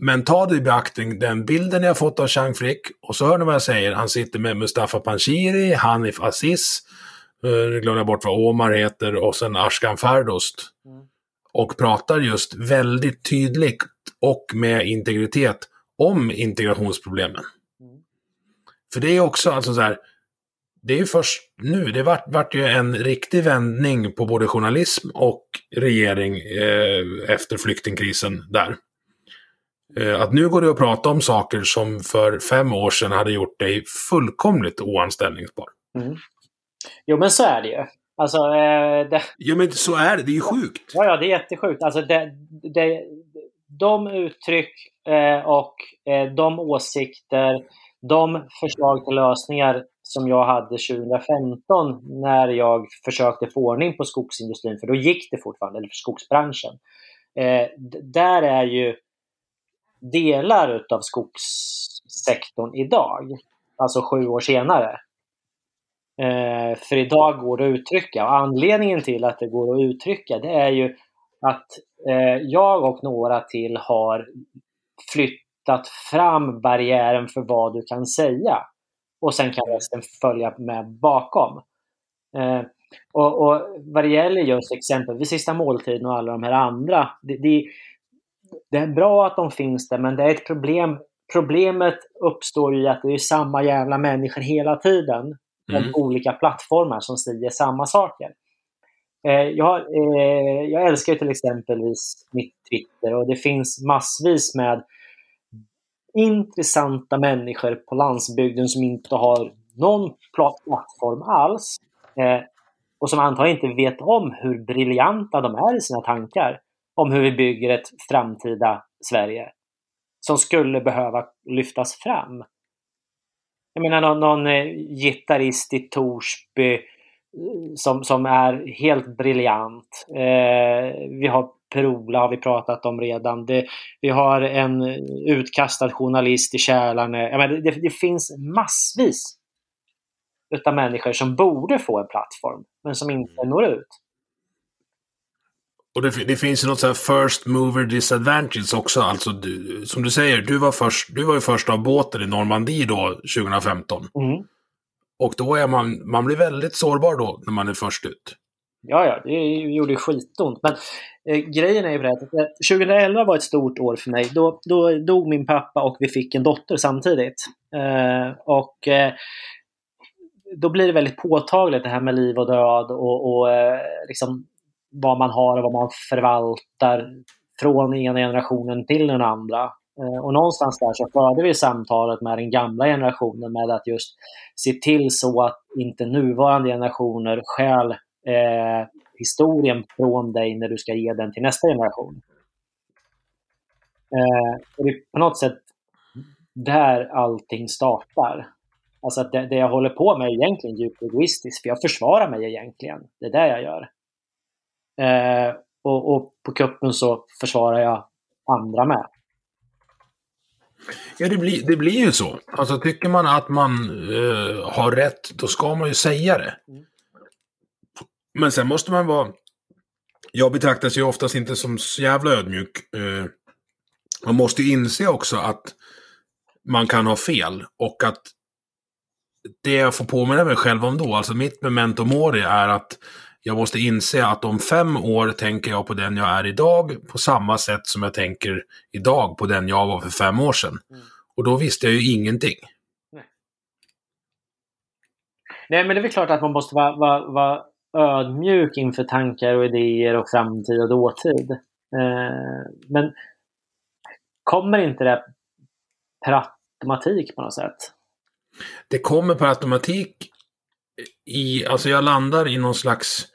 Men ta det i beaktning, den bilden jag fått av Chang Frick, och så hör ni vad jag säger, han sitter med Mustafa Panshiri, Hanif Aziz, eh, nu glömde jag bort vad Omar heter, och sen Ashkan Fardost. Mm. Och pratar just väldigt tydligt och med integritet om integrationsproblemen. Mm. För det är också alltså så här, det är ju först nu, det vart, vart ju en riktig vändning på både journalism och regering eh, efter flyktingkrisen där. Eh, att nu går det att prata om saker som för fem år sedan hade gjort dig fullkomligt oanställningsbar. Mm. Jo, men så är det ju. Alltså, eh, det... Ja, men så är det. Det är ju sjukt. Ja, ja, det är jättesjukt. Alltså, det, det, de uttryck eh, och eh, de åsikter, de förslag till lösningar som jag hade 2015 när jag försökte få ordning på skogsindustrin, för då gick det fortfarande, eller för skogsbranschen. Eh, där är ju delar utav skogssektorn idag, alltså sju år senare. Eh, för idag går det att uttrycka och anledningen till att det går att uttrycka det är ju att eh, jag och några till har flyttat fram barriären för vad du kan säga. Och sen kan resten följa med bakom. Eh, och, och vad det gäller just exempelvis sista måltiden och alla de här andra. Det, det, det är bra att de finns där, men det är ett problem. Problemet uppstår ju att det är samma jävla människor hela tiden. Mm. Olika plattformar som säger samma saker. Eh, jag, eh, jag älskar till exempelvis mitt Twitter och det finns massvis med intressanta människor på landsbygden som inte har någon plattform alls. Eh, och som antagligen inte vet om hur briljanta de är i sina tankar om hur vi bygger ett framtida Sverige som skulle behöva lyftas fram. Jag menar någon, någon eh, gitarrist i Torsby som, som är helt briljant. Eh, vi har Per-Ola har vi pratat om redan. Det, vi har en utkastad journalist i Kälarne. Jag menar, det, det finns massvis utav människor som borde få en plattform men som inte når ut. Och det, det, finns ju något så här first mover disadvantage också. Alltså, du, som du säger, du var, först, du var ju först av båten i Normandie då, 2015. Mm. Och då är man, man blir väldigt sårbar då, när man är först ut. Ja, ja, det gjorde skitont. Men eh, grejen är ju att 2011 var ett stort år för mig. Då, då dog min pappa och vi fick en dotter samtidigt. Eh, och eh, då blir det väldigt påtagligt det här med liv och död och, och eh, liksom vad man har och vad man förvaltar från ena generationen till den andra. Eh, och någonstans där så förde vi samtalet med den gamla generationen med att just se till så att inte nuvarande generationer stjäl eh, historien från dig när du ska ge den till nästa generation. Eh, och det är på något sätt där allting startar. Alltså att det, det jag håller på med är egentligen djupt egoistiskt, för jag försvarar mig egentligen. Det är det jag gör. Eh, och, och, på kuppen så försvarar jag andra med. Ja, det blir, det blir ju så. Alltså tycker man att man eh, har rätt, då ska man ju säga det. Mm. Men sen måste man vara... Jag betraktas ju oftast inte som så jävla ödmjuk. Eh, man måste inse också att man kan ha fel och att det jag får påminna mig själv om då, alltså mitt memento mori är att jag måste inse att om fem år tänker jag på den jag är idag på samma sätt som jag tänker idag på den jag var för fem år sedan. Mm. Och då visste jag ju ingenting. Nej. Nej, men det är väl klart att man måste vara, vara, vara ödmjuk inför tankar och idéer och framtid och dåtid. Eh, men kommer inte det per automatik på något sätt? Det kommer per automatik i, alltså jag landar i någon slags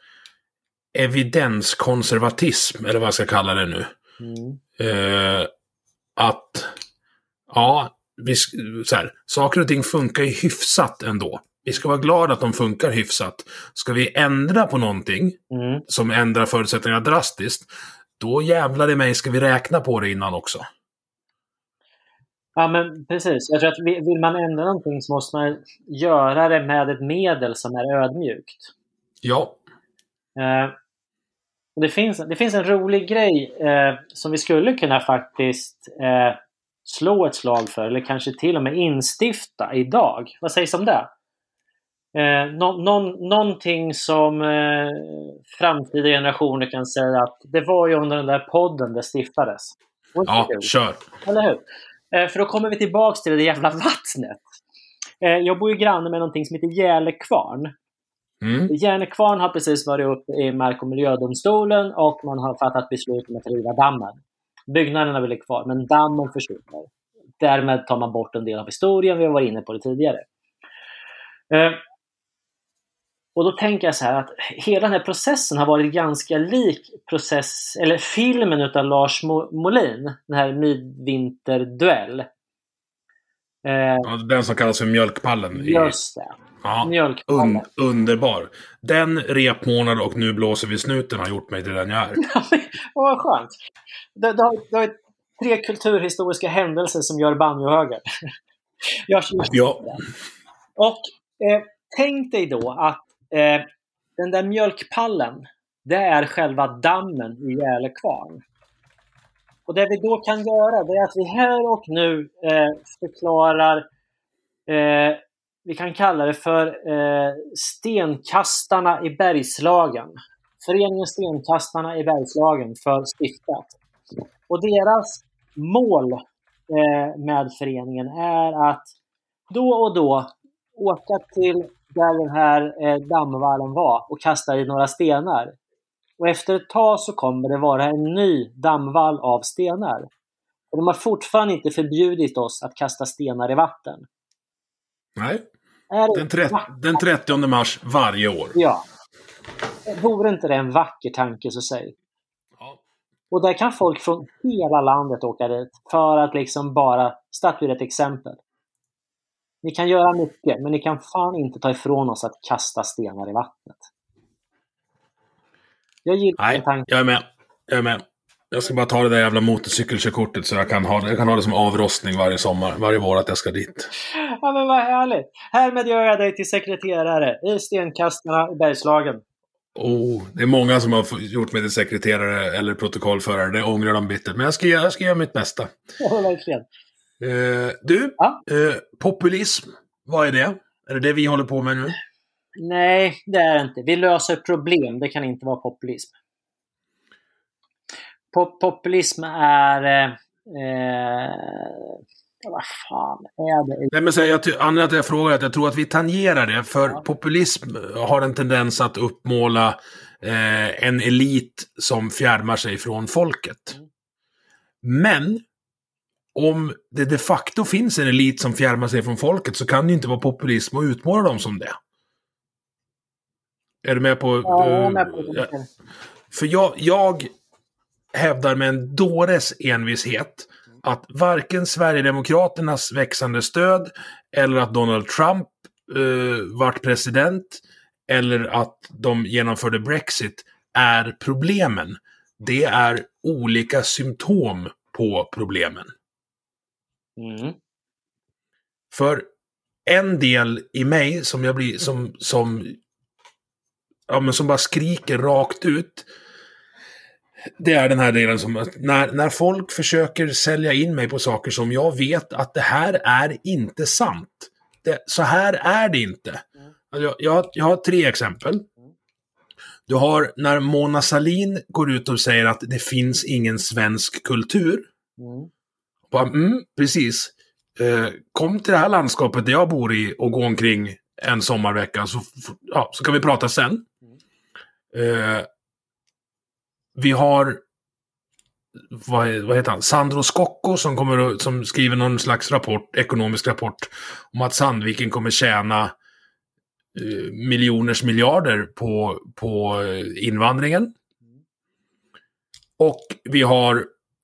evidenskonservatism, eller vad jag ska kalla det nu. Mm. Eh, att, ja, vi, så här, saker och ting funkar ju hyfsat ändå. Vi ska vara glada att de funkar hyfsat. Ska vi ändra på någonting mm. som ändrar förutsättningarna drastiskt, då jävlar i mig ska vi räkna på det innan också. Ja, men precis. Jag tror att vill man ändra någonting så måste man göra det med ett medel som är ödmjukt. Ja. Det, finns, det finns en rolig grej eh, som vi skulle kunna faktiskt eh, slå ett slag för, eller kanske till och med instifta idag. Vad sägs om det? Eh, no, non, någonting som eh, framtida generationer kan säga att det var ju under den där podden det stiftades. Ja, kör! Eller hur? Eh, för då kommer vi tillbaks till det jävla vattnet. Eh, jag bor ju granne med någonting som heter Gälekvarn. Mm. Järnekvarn har precis varit uppe i Mark och miljödomstolen och man har fattat beslut om att riva dammen. Byggnaderna blir kvar, men dammen försvinner. Därmed tar man bort en del av historien, vi har varit inne på det tidigare. Eh, och då tänker jag så här att hela den här processen har varit ganska lik process, eller filmen utav Lars Molin, den här Midvinterduell. Eh, den som kallas för Mjölkpallen. Just det. Ja, un underbar. Den repmånad och Nu blåser vi snuten har gjort mig till den jag är. Vad skönt. Det, det, har, det har tre kulturhistoriska händelser som gör banjohöger. ja. Och eh, tänk dig då att eh, den där mjölkpallen, det är själva dammen i Gälekvarn. Och det vi då kan göra, det är att vi här och nu eh, förklarar eh, vi kan kalla det för eh, Stenkastarna i Bergslagen. Föreningen Stenkastarna i Bergslagen för stiftat. Och deras mål eh, med föreningen är att då och då åka till där den här eh, dammvallen var och kasta i några stenar. Och efter ett tag så kommer det vara en ny dammvall av stenar. Och de har fortfarande inte förbjudit oss att kasta stenar i vatten. Nej. Den, tre den 30 mars varje år. Ja. Vore inte det en vacker tanke så säg? Ja. Och där kan folk från hela landet åka dit för att liksom bara statuera ett exempel. Ni kan göra mycket, men ni kan fan inte ta ifrån oss att kasta stenar i vattnet. Jag gillar Nej, den tanken. Jag är med. Jag är med. Jag ska bara ta det där jävla motorcykelkörkortet så jag kan ha, jag kan ha det som avrostning varje sommar, varje vår att jag ska dit. Ja men vad härligt! Härmed gör jag dig till sekreterare i Stenkastarna i Bergslagen. Oh, det är många som har gjort mig till sekreterare eller protokollförare. Det ångrar de bittert. Men jag ska, jag ska göra mitt bästa. Ja, verkligen. Eh, du, ja? eh, populism, vad är det? Är det det vi håller på med nu? Nej, det är det inte. Vi löser problem. Det kan inte vara populism. Pop populism är... Eh, vad fan är det? Nej, men så jag, anledningen till att jag frågar är att jag tror att vi tangerar det. För ja. populism har en tendens att uppmåla eh, en elit som fjärmar sig från folket. Mm. Men om det de facto finns en elit som fjärmar sig från folket så kan det ju inte vara populism att utmåla dem som det. Är du med på... Ja, jag är med på det. För jag, jag hävdar med en dåres envishet att varken Sverigedemokraternas växande stöd eller att Donald Trump uh, vart president eller att de genomförde Brexit är problemen. Det är olika symptom på problemen. Mm. För en del i mig som jag blir som, som, ja, men som bara skriker rakt ut det är den här delen som när, när folk försöker sälja in mig på saker som jag vet att det här är inte sant. Det, så här är det inte. Mm. Jag, jag, jag har tre exempel. Du har när Mona Salin går ut och säger att det finns ingen svensk kultur. Mm. Bara, mm, precis. Eh, kom till det här landskapet där jag bor i och gå omkring en sommarvecka så, ja, så kan vi prata sen. Mm. Eh, vi har vad, vad heter han? Sandro Scocco som, kommer, som skriver någon slags rapport, ekonomisk rapport om att Sandviken kommer tjäna eh, miljoners miljarder på, på eh, invandringen. Och vi har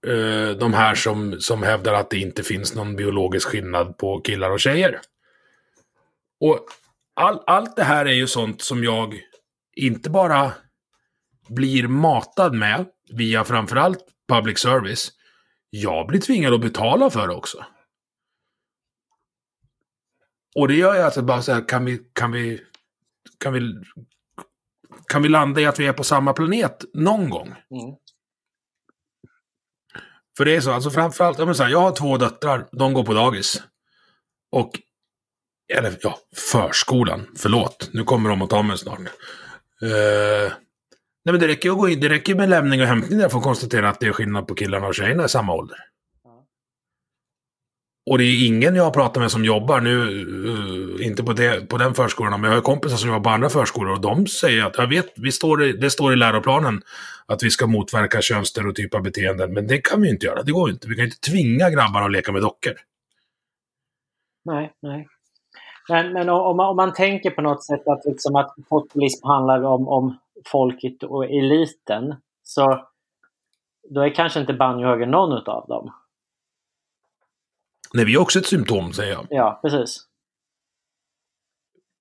eh, de här som, som hävdar att det inte finns någon biologisk skillnad på killar och tjejer. Och all, allt det här är ju sånt som jag inte bara blir matad med via framförallt public service. Jag blir tvingad att betala för det också. Och det gör ju att bara så här, kan vi, kan vi, kan vi, kan vi landa i att vi är på samma planet någon gång? Mm. För det är så, alltså framförallt, jag, här, jag har två döttrar, de går på dagis. Och, eller ja, förskolan, förlåt, nu kommer de att ta mig snart. Uh, Nej, men det räcker, att gå in, det räcker med lämning och hämtning där för att konstatera att det är skillnad på killarna och tjejerna i samma ålder. Och det är ingen jag har pratat med som jobbar nu, uh, inte på, det, på den förskolan, men jag har kompisar som jobbar på andra förskolor och de säger att jag vet, vi står i, det står i läroplanen att vi ska motverka könsstereotypa beteenden, men det kan vi inte göra. Det går inte. Vi kan inte tvinga grabbar att leka med dockor. Nej, nej. Men, men om, man, om man tänker på något sätt att, liksom att populism handlar om, om folket och eliten, så då är kanske inte banjohögern någon av dem. Nej, vi är också ett symptom, säger jag. Ja, precis.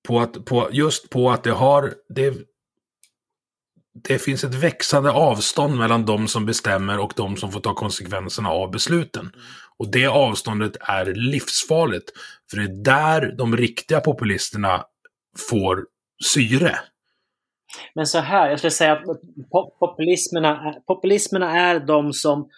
På att, på, just på att det har... Det, det finns ett växande avstånd mellan de som bestämmer och de som får ta konsekvenserna av besluten. Och det avståndet är livsfarligt. För det är där de riktiga populisterna får syre. Men så här, jag skulle säga att populismerna, populismerna är de som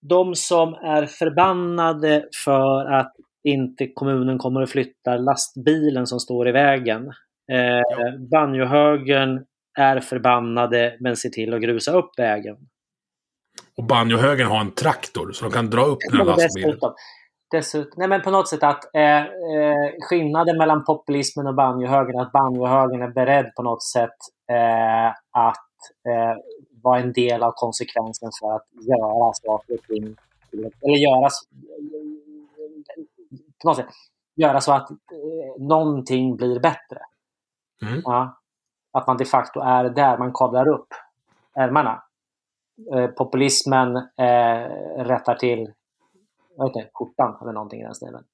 de som är förbannade för att inte kommunen kommer att flytta lastbilen som står i vägen. Eh. Banjohögern är förbannade men ser till att grusa upp vägen. Och banjohögern har en traktor så de kan dra upp den här lastbilen. Dessutom, nej men på något sätt att eh, eh, skillnaden mellan populismen och banjohögern att banjohögern är beredd på något sätt eh, att eh, vara en del av konsekvensen för att göra saker och ting, eller göra, på något sätt, göra så att eh, någonting blir bättre. Mm. Ja, att man de facto är där, man kavlar upp ärmarna. Eh, populismen eh, rättar till jag vet inte, skjortan eller någonting i den stilen.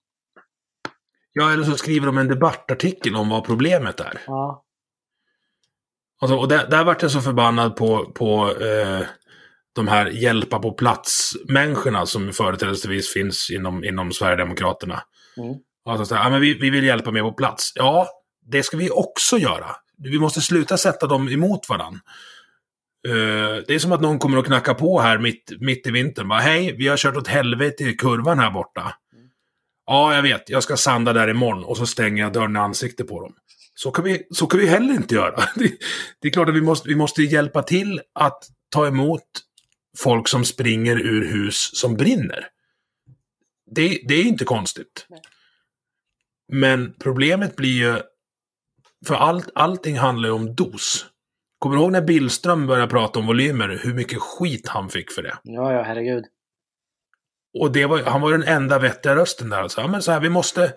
Ja, eller så skriver de en debattartikel om vad problemet är. Ja. Alltså, och där, där vart jag så förbannad på, på eh, de här hjälpa på plats-människorna som företrädesvis finns inom, inom Sverigedemokraterna. Mm. Alltså, så här, ja, men vi, vi vill hjälpa mer på plats. Ja, det ska vi också göra. Vi måste sluta sätta dem emot varandra. Uh, det är som att någon kommer att knacka på här mitt, mitt i vintern. Bara, Hej, vi har kört åt helvete i kurvan här borta. Mm. Ja, jag vet. Jag ska sanda där imorgon och så stänger jag dörren i ansiktet på dem. Så kan vi, så kan vi heller inte göra. Det, det är klart att vi måste, vi måste hjälpa till att ta emot folk som springer ur hus som brinner. Det, det är inte konstigt. Men problemet blir ju, för allt, allting handlar ju om dos. Kommer du ihåg när Billström började prata om volymer, hur mycket skit han fick för det? Ja, ja, herregud. Och det var, han var den enda vettiga rösten där. Alltså, ja, men så här, vi måste,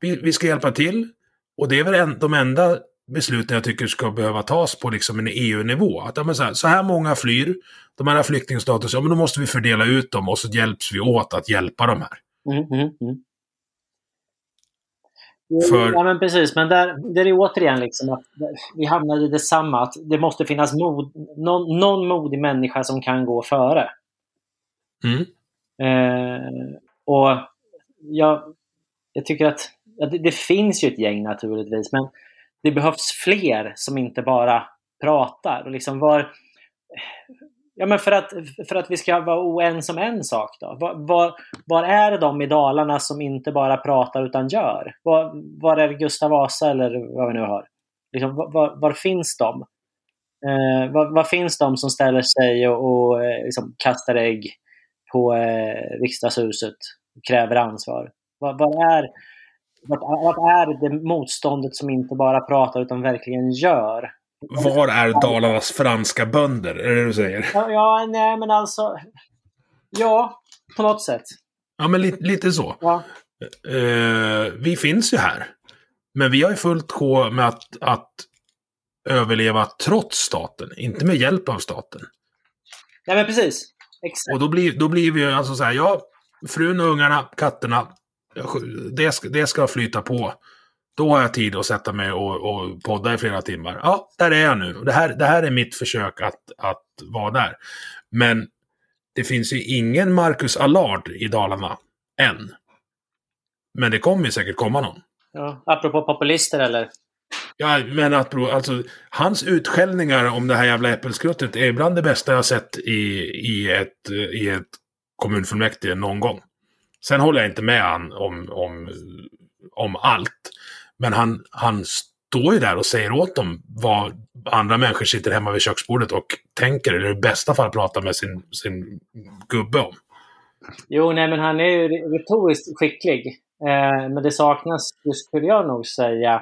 vi, vi ska hjälpa till. Och det är väl en, de enda besluten jag tycker ska behöva tas på liksom en EU-nivå. Att ja, så, här, så här många flyr, de här flyktingstatus, ja men då måste vi fördela ut dem och så hjälps vi åt att hjälpa de här. Mm, mm, mm. För... Ja men precis, men där, där är återigen liksom att vi hamnar i detsamma. Att det måste finnas mod, någon, någon modig människa som kan gå före. Mm. Eh, och jag, jag tycker att ja, det, det, finns ju ett gäng naturligtvis, men det behövs fler som inte bara pratar. Och liksom var, ja, men för, att, för att vi ska vara oense om en sak då. Var, var, var, är de i Dalarna som inte bara pratar utan gör? Var, var är Gustav Vasa eller vad vi nu har? Liksom, var, var finns de? Eh, var, var, finns de som ställer sig och, och eh, liksom kastar ägg på eh, riksdagshuset och kräver ansvar? Var, var, är, vart är det motståndet som inte bara pratar utan verkligen gör? Var är Dalarnas franska bönder? Är det det du säger? Ja, ja nej men alltså... Ja, på något sätt. Ja, men li lite så. Ja. Uh, vi finns ju här. Men vi har ju fullt sjå med att, att överleva trots staten, inte med hjälp av staten. Ja, men precis. Exakt. Och då blir, då blir vi alltså så här, ja, frun och ungarna, katterna, det ska, det ska flyta på. Då har jag tid att sätta mig och, och podda i flera timmar. Ja, där är jag nu. Det här, det här är mitt försök att, att vara där. Men det finns ju ingen Marcus Allard i Dalarna. Än. Men det kommer ju säkert komma någon. Ja, apropå populister eller? Ja, men att alltså, hans utskällningar om det här jävla äppelskruttet är bland det bästa jag sett i, i, ett, i ett kommunfullmäktige någon gång. Sen håller jag inte med han om, om, om allt. Men han, han står ju där och säger åt dem vad andra människor sitter hemma vid köksbordet och tänker, eller i bästa fall pratar med sin, sin gubbe om. Jo, nej, men han är ju retoriskt skicklig. Eh, men det saknas, det skulle jag nog säga,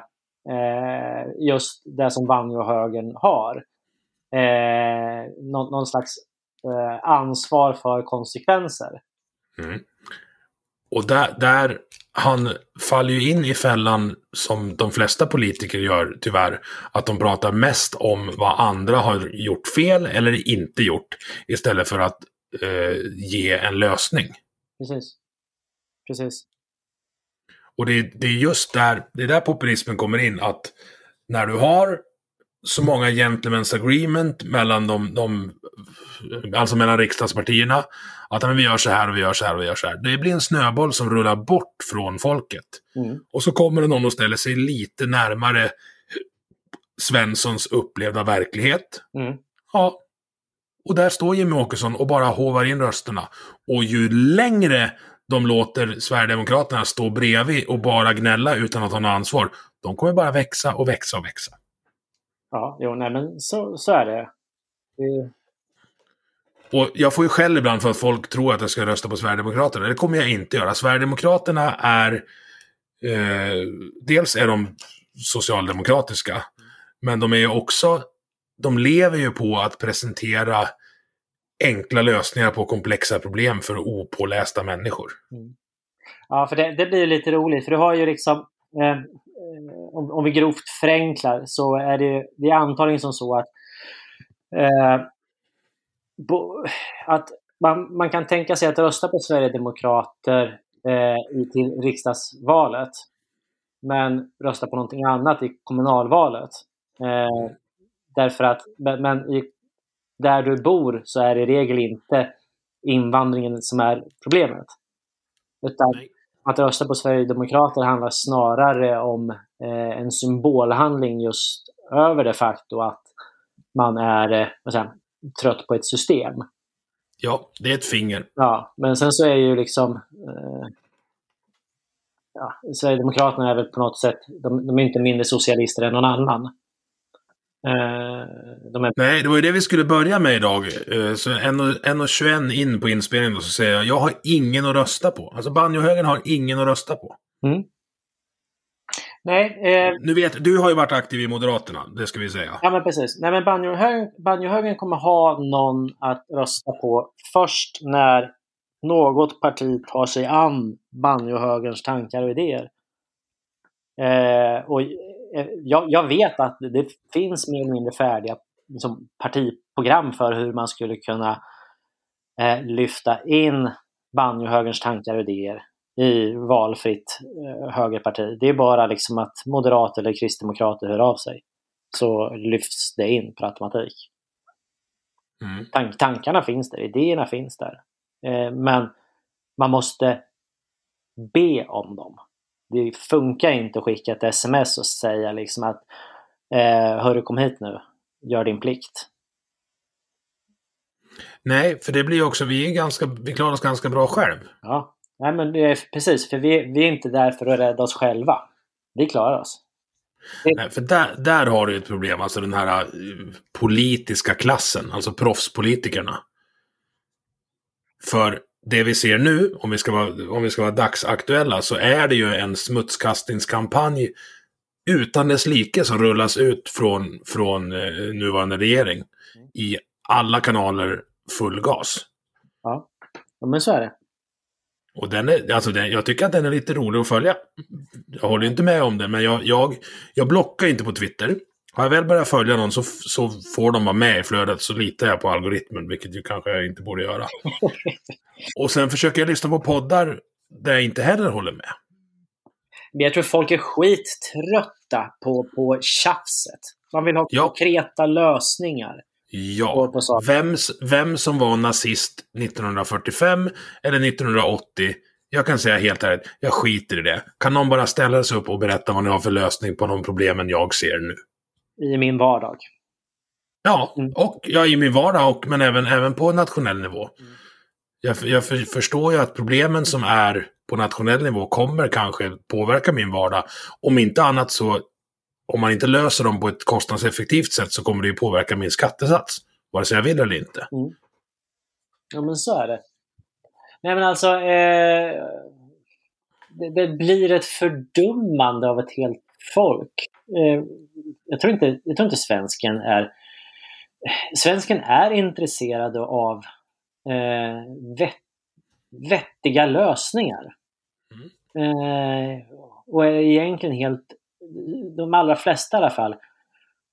eh, just det som Banjo-högern har. Eh, någon, någon slags eh, ansvar för konsekvenser. Mm. Och där, där, han faller ju in i fällan som de flesta politiker gör tyvärr. Att de pratar mest om vad andra har gjort fel eller inte gjort. Istället för att eh, ge en lösning. Precis. Precis. Och det, det är just där, det är där populismen kommer in. Att när du har så många gentlemen's agreement mellan de, de alltså mellan riksdagspartierna. Att men vi gör så här och vi gör så här och vi gör så här. Det blir en snöboll som rullar bort från folket. Mm. Och så kommer det någon och ställer sig lite närmare Svenssons upplevda verklighet. Mm. Ja. Och där står Jimmy Åkesson och bara hovar in rösterna. Och ju längre de låter Sverigedemokraterna stå bredvid och bara gnälla utan att ha något ansvar, de kommer bara växa och växa och växa. Ja, jo, nej, men så, så är det. det. Och jag får ju skäll ibland för att folk tror att jag ska rösta på Sverigedemokraterna. Det kommer jag inte göra. Sverigedemokraterna är... Eh, dels är de socialdemokratiska, men de är ju också... De lever ju på att presentera enkla lösningar på komplexa problem för opålästa människor. Ja, för det, det blir lite roligt, för du har ju liksom... Eh, om, om vi grovt förenklar så är det, det är antagligen som så att eh, bo, att man, man kan tänka sig att rösta på Sverigedemokrater eh, i, till riksdagsvalet. Men rösta på någonting annat i kommunalvalet. Eh, därför att, men i, där du bor så är det i regel inte invandringen som är problemet. Utan Nej att rösta på Sverigedemokrater handlar snarare om eh, en symbolhandling just över det faktum att man är eh, säger, trött på ett system. Ja, det är ett finger. Ja, men sen så är ju liksom eh, ja, Sverigedemokraterna är väl på något sätt, de, de är inte mindre socialister än någon annan. Eh, de är, Nej, det var ju det vi skulle börja med idag. Eh, Så 1.21 in på inspelningen då, så säger jag, jag har ingen att rösta på. Alltså banjohögern har ingen att rösta på. mm. Nej, eh, Nu vet, du har ju varit aktiv i Moderaterna, det ska vi säga. Ja, men precis. Nej, men banjohögern, banjohögern kommer ha någon att rösta på först när något parti tar sig an banjohögerns tankar och idéer. Eh, och jag, jag vet att det finns mer eller mindre färdiga liksom, partiprogram för hur man skulle kunna eh, lyfta in banjohögerns tankar och idéer i valfritt eh, högerparti. Det är bara liksom att moderater eller kristdemokrater hör av sig så lyfts det in per automatik. Mm. Tank, tankarna finns där, idéerna finns där. Eh, men man måste be om dem. Det funkar inte att skicka ett sms och säga liksom att eh, Hörru, kom hit nu. Gör din plikt. Nej, för det blir också, vi, är ganska, vi klarar oss ganska bra själv. Ja, Nej, men det är, precis. För vi, vi är inte där för att rädda oss själva. Vi klarar oss. Nej, för där, där har du ett problem, alltså den här eh, politiska klassen, alltså proffspolitikerna. För det vi ser nu, om vi ska vara, om vi ska vara dagsaktuella, så är det ju en smutskastningskampanj utan dess like som rullas ut från, från eh, nuvarande regering i alla kanaler full gas. Ja, ja men så är det. Och den är, alltså den, jag tycker att den är lite rolig att följa. Jag håller inte med om det, men jag, jag, jag blockar inte på Twitter. Har jag väl börjat följa någon så, så får de vara med i flödet, så litar jag på algoritmen, vilket ju kanske jag inte borde göra. Och sen försöker jag lyssna på poddar där jag inte heller håller med. Men jag tror folk är skittrötta på, på tjafset. Man vill ha Ja. konkreta lösningar. Ja, på sak. vem, vem som var nazist 1945 eller 1980, jag kan säga helt ärligt, jag skiter i det. Kan någon bara ställa sig upp och berätta vad ni har för lösning på de problemen jag ser nu? I min vardag. Ja, Mm. och ja, i min vardag, och, men även, även på nationell nivå. Jag, jag för, förstår ju att problemen som är på nationell nivå kommer kanske påverka min vardag. Om inte annat så, om man inte löser dem på ett kostnadseffektivt sätt så kommer det ju påverka min skattesats. Vare sig jag vill eller inte. Ja, men så är det. Nej men alltså, eh, det, det, blir ett fördummande av ett helt folk. Eh, jag, tror inte, jag tror inte svensken är... Svensken är intresserad av eh, vett, vettiga lösningar. Mm. Eh, och är egentligen helt, de allra flesta i alla fall,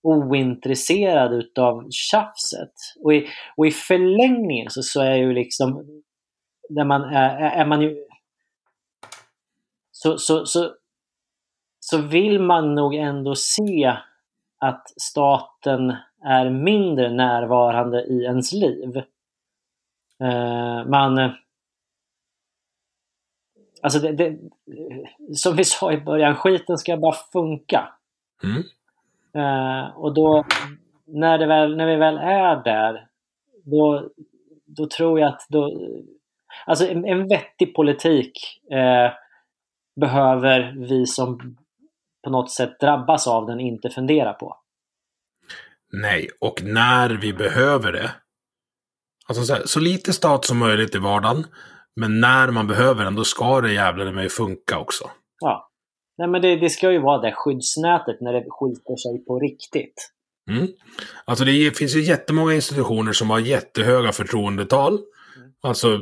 ointresserad utav tjafset. Och i, och i förlängningen så, så är ju liksom, där man är, är man ju så, så, så, så vill man nog ändå se att staten är mindre närvarande i ens liv. Uh, man... Alltså, det, det, som vi sa i början, skiten ska bara funka. Mm. Uh, och då, när, väl, när vi väl är där, då, då tror jag att då, alltså en, en vettig politik uh, behöver vi som på något sätt drabbas av den inte fundera på. Nej, och när vi behöver det. Alltså så, här, så lite stat som möjligt i vardagen. Men när man behöver den, då ska det jävlar mig funka också. Ja. Nej, men det, det ska ju vara det skyddsnätet när det skiter sig på riktigt. Mm. Alltså det finns ju jättemånga institutioner som har jättehöga förtroendetal. Mm. Alltså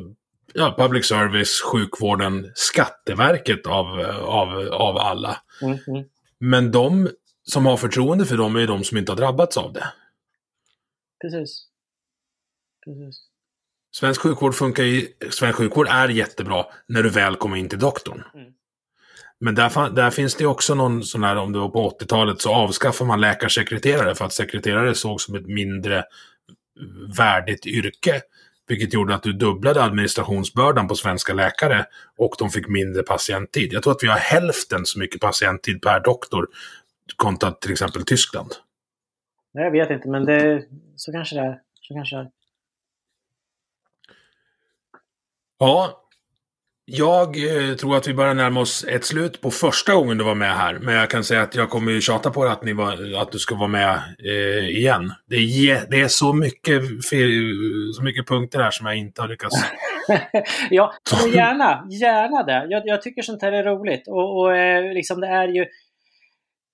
ja, public service, sjukvården, Skatteverket av, av, av alla. Mm, mm. Men de som har förtroende för dem är de som inte har drabbats av det. Precis. Precis. Svensk sjukvård funkar ju, svensk sjukvård är jättebra när du väl kommer in till doktorn. Mm. Men där, där, finns det också någon sån här, om det var på 80-talet, så avskaffar man läkarsekreterare för att sekreterare sågs som ett mindre värdigt yrke. Vilket gjorde att du dubblade administrationsbördan på svenska läkare och de fick mindre patienttid. Jag tror att vi har hälften så mycket patienttid per doktor kontra till exempel Tyskland. Nej, jag vet inte, men det, så kanske det är. Så kanske det är. Ja, jag eh, tror att vi börjar närma oss ett slut på första gången du var med här. Men jag kan säga att jag kommer ju tjata på att, ni var, att du ska vara med eh, igen. Det är, det är så, mycket, så mycket punkter här som jag inte har lyckats... ja, gärna. Gärna det. Jag, jag, tycker sånt här är roligt. Och, och eh, liksom det är ju...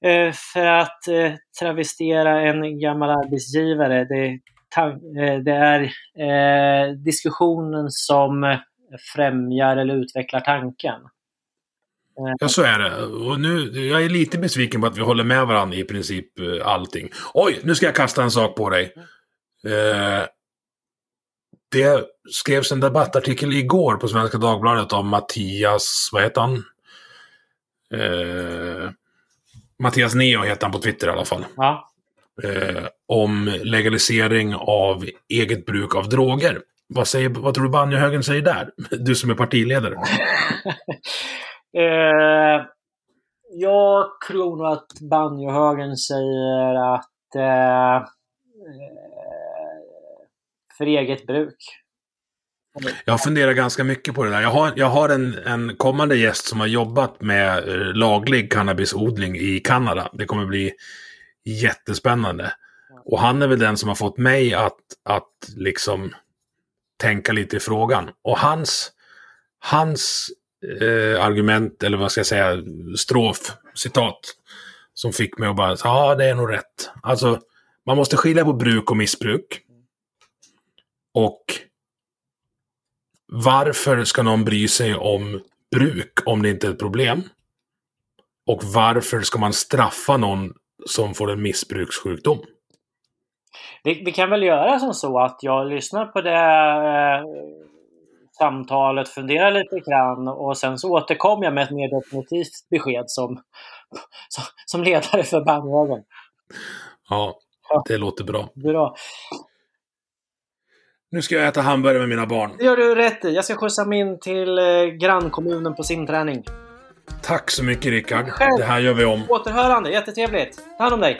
Eh, för att eh, travestera en gammal arbetsgivare. Det, eh, det är diskussionen som främjar eller utvecklar tanken. Ja, så är det. Och nu, jag är lite besviken på att vi håller med varandra i princip eh, allting. Oj, nu ska jag kasta en sak på dig. Eh, det skrevs en debattartikel igår på Svenska Dagbladet om Mattias, vad heter han? Eh, Mattias Neo heter han på Twitter i alla fall. Ja. Eh, om legalisering av eget bruk av droger. Vad, säger, vad tror du banjohögern säger där? Du som är partiledare. eh, jag tror nog att banjohögern säger att eh, eh, för eget bruk. Jag funderar ganska mycket på det där. Jag har, jag har en, en kommande gäst som har jobbat med eh, laglig cannabisodling i Kanada. Det kommer bli jättespännande. Och han är väl den som har fått mig att, att liksom tänka lite i frågan. Och hans, hans eh, argument, eller vad ska jag säga, strof, citat, som fick mig att bara, ja det är nog rätt. Alltså, man måste skilja på bruk och missbruk. Och varför ska någon bry sig om bruk om det inte är ett problem? Och varför ska man straffa någon som får en missbrukssjukdom? Vi, vi, kan väl göra som så att jag lyssnar på det eh, samtalet, funderar lite grann och sen så återkommer jag med ett mer definitivt besked som, som, som ledare för bandvågen. Ja, det låter bra. Bra. Nu ska jag äta hamburgare med mina barn. Det gör du rätt i. Jag ska skjutsa min till eh, grannkommunen på simträning. Tack så mycket Rickard. Det här gör vi om. Återhörande, jättetrevligt. Ta hand om dig.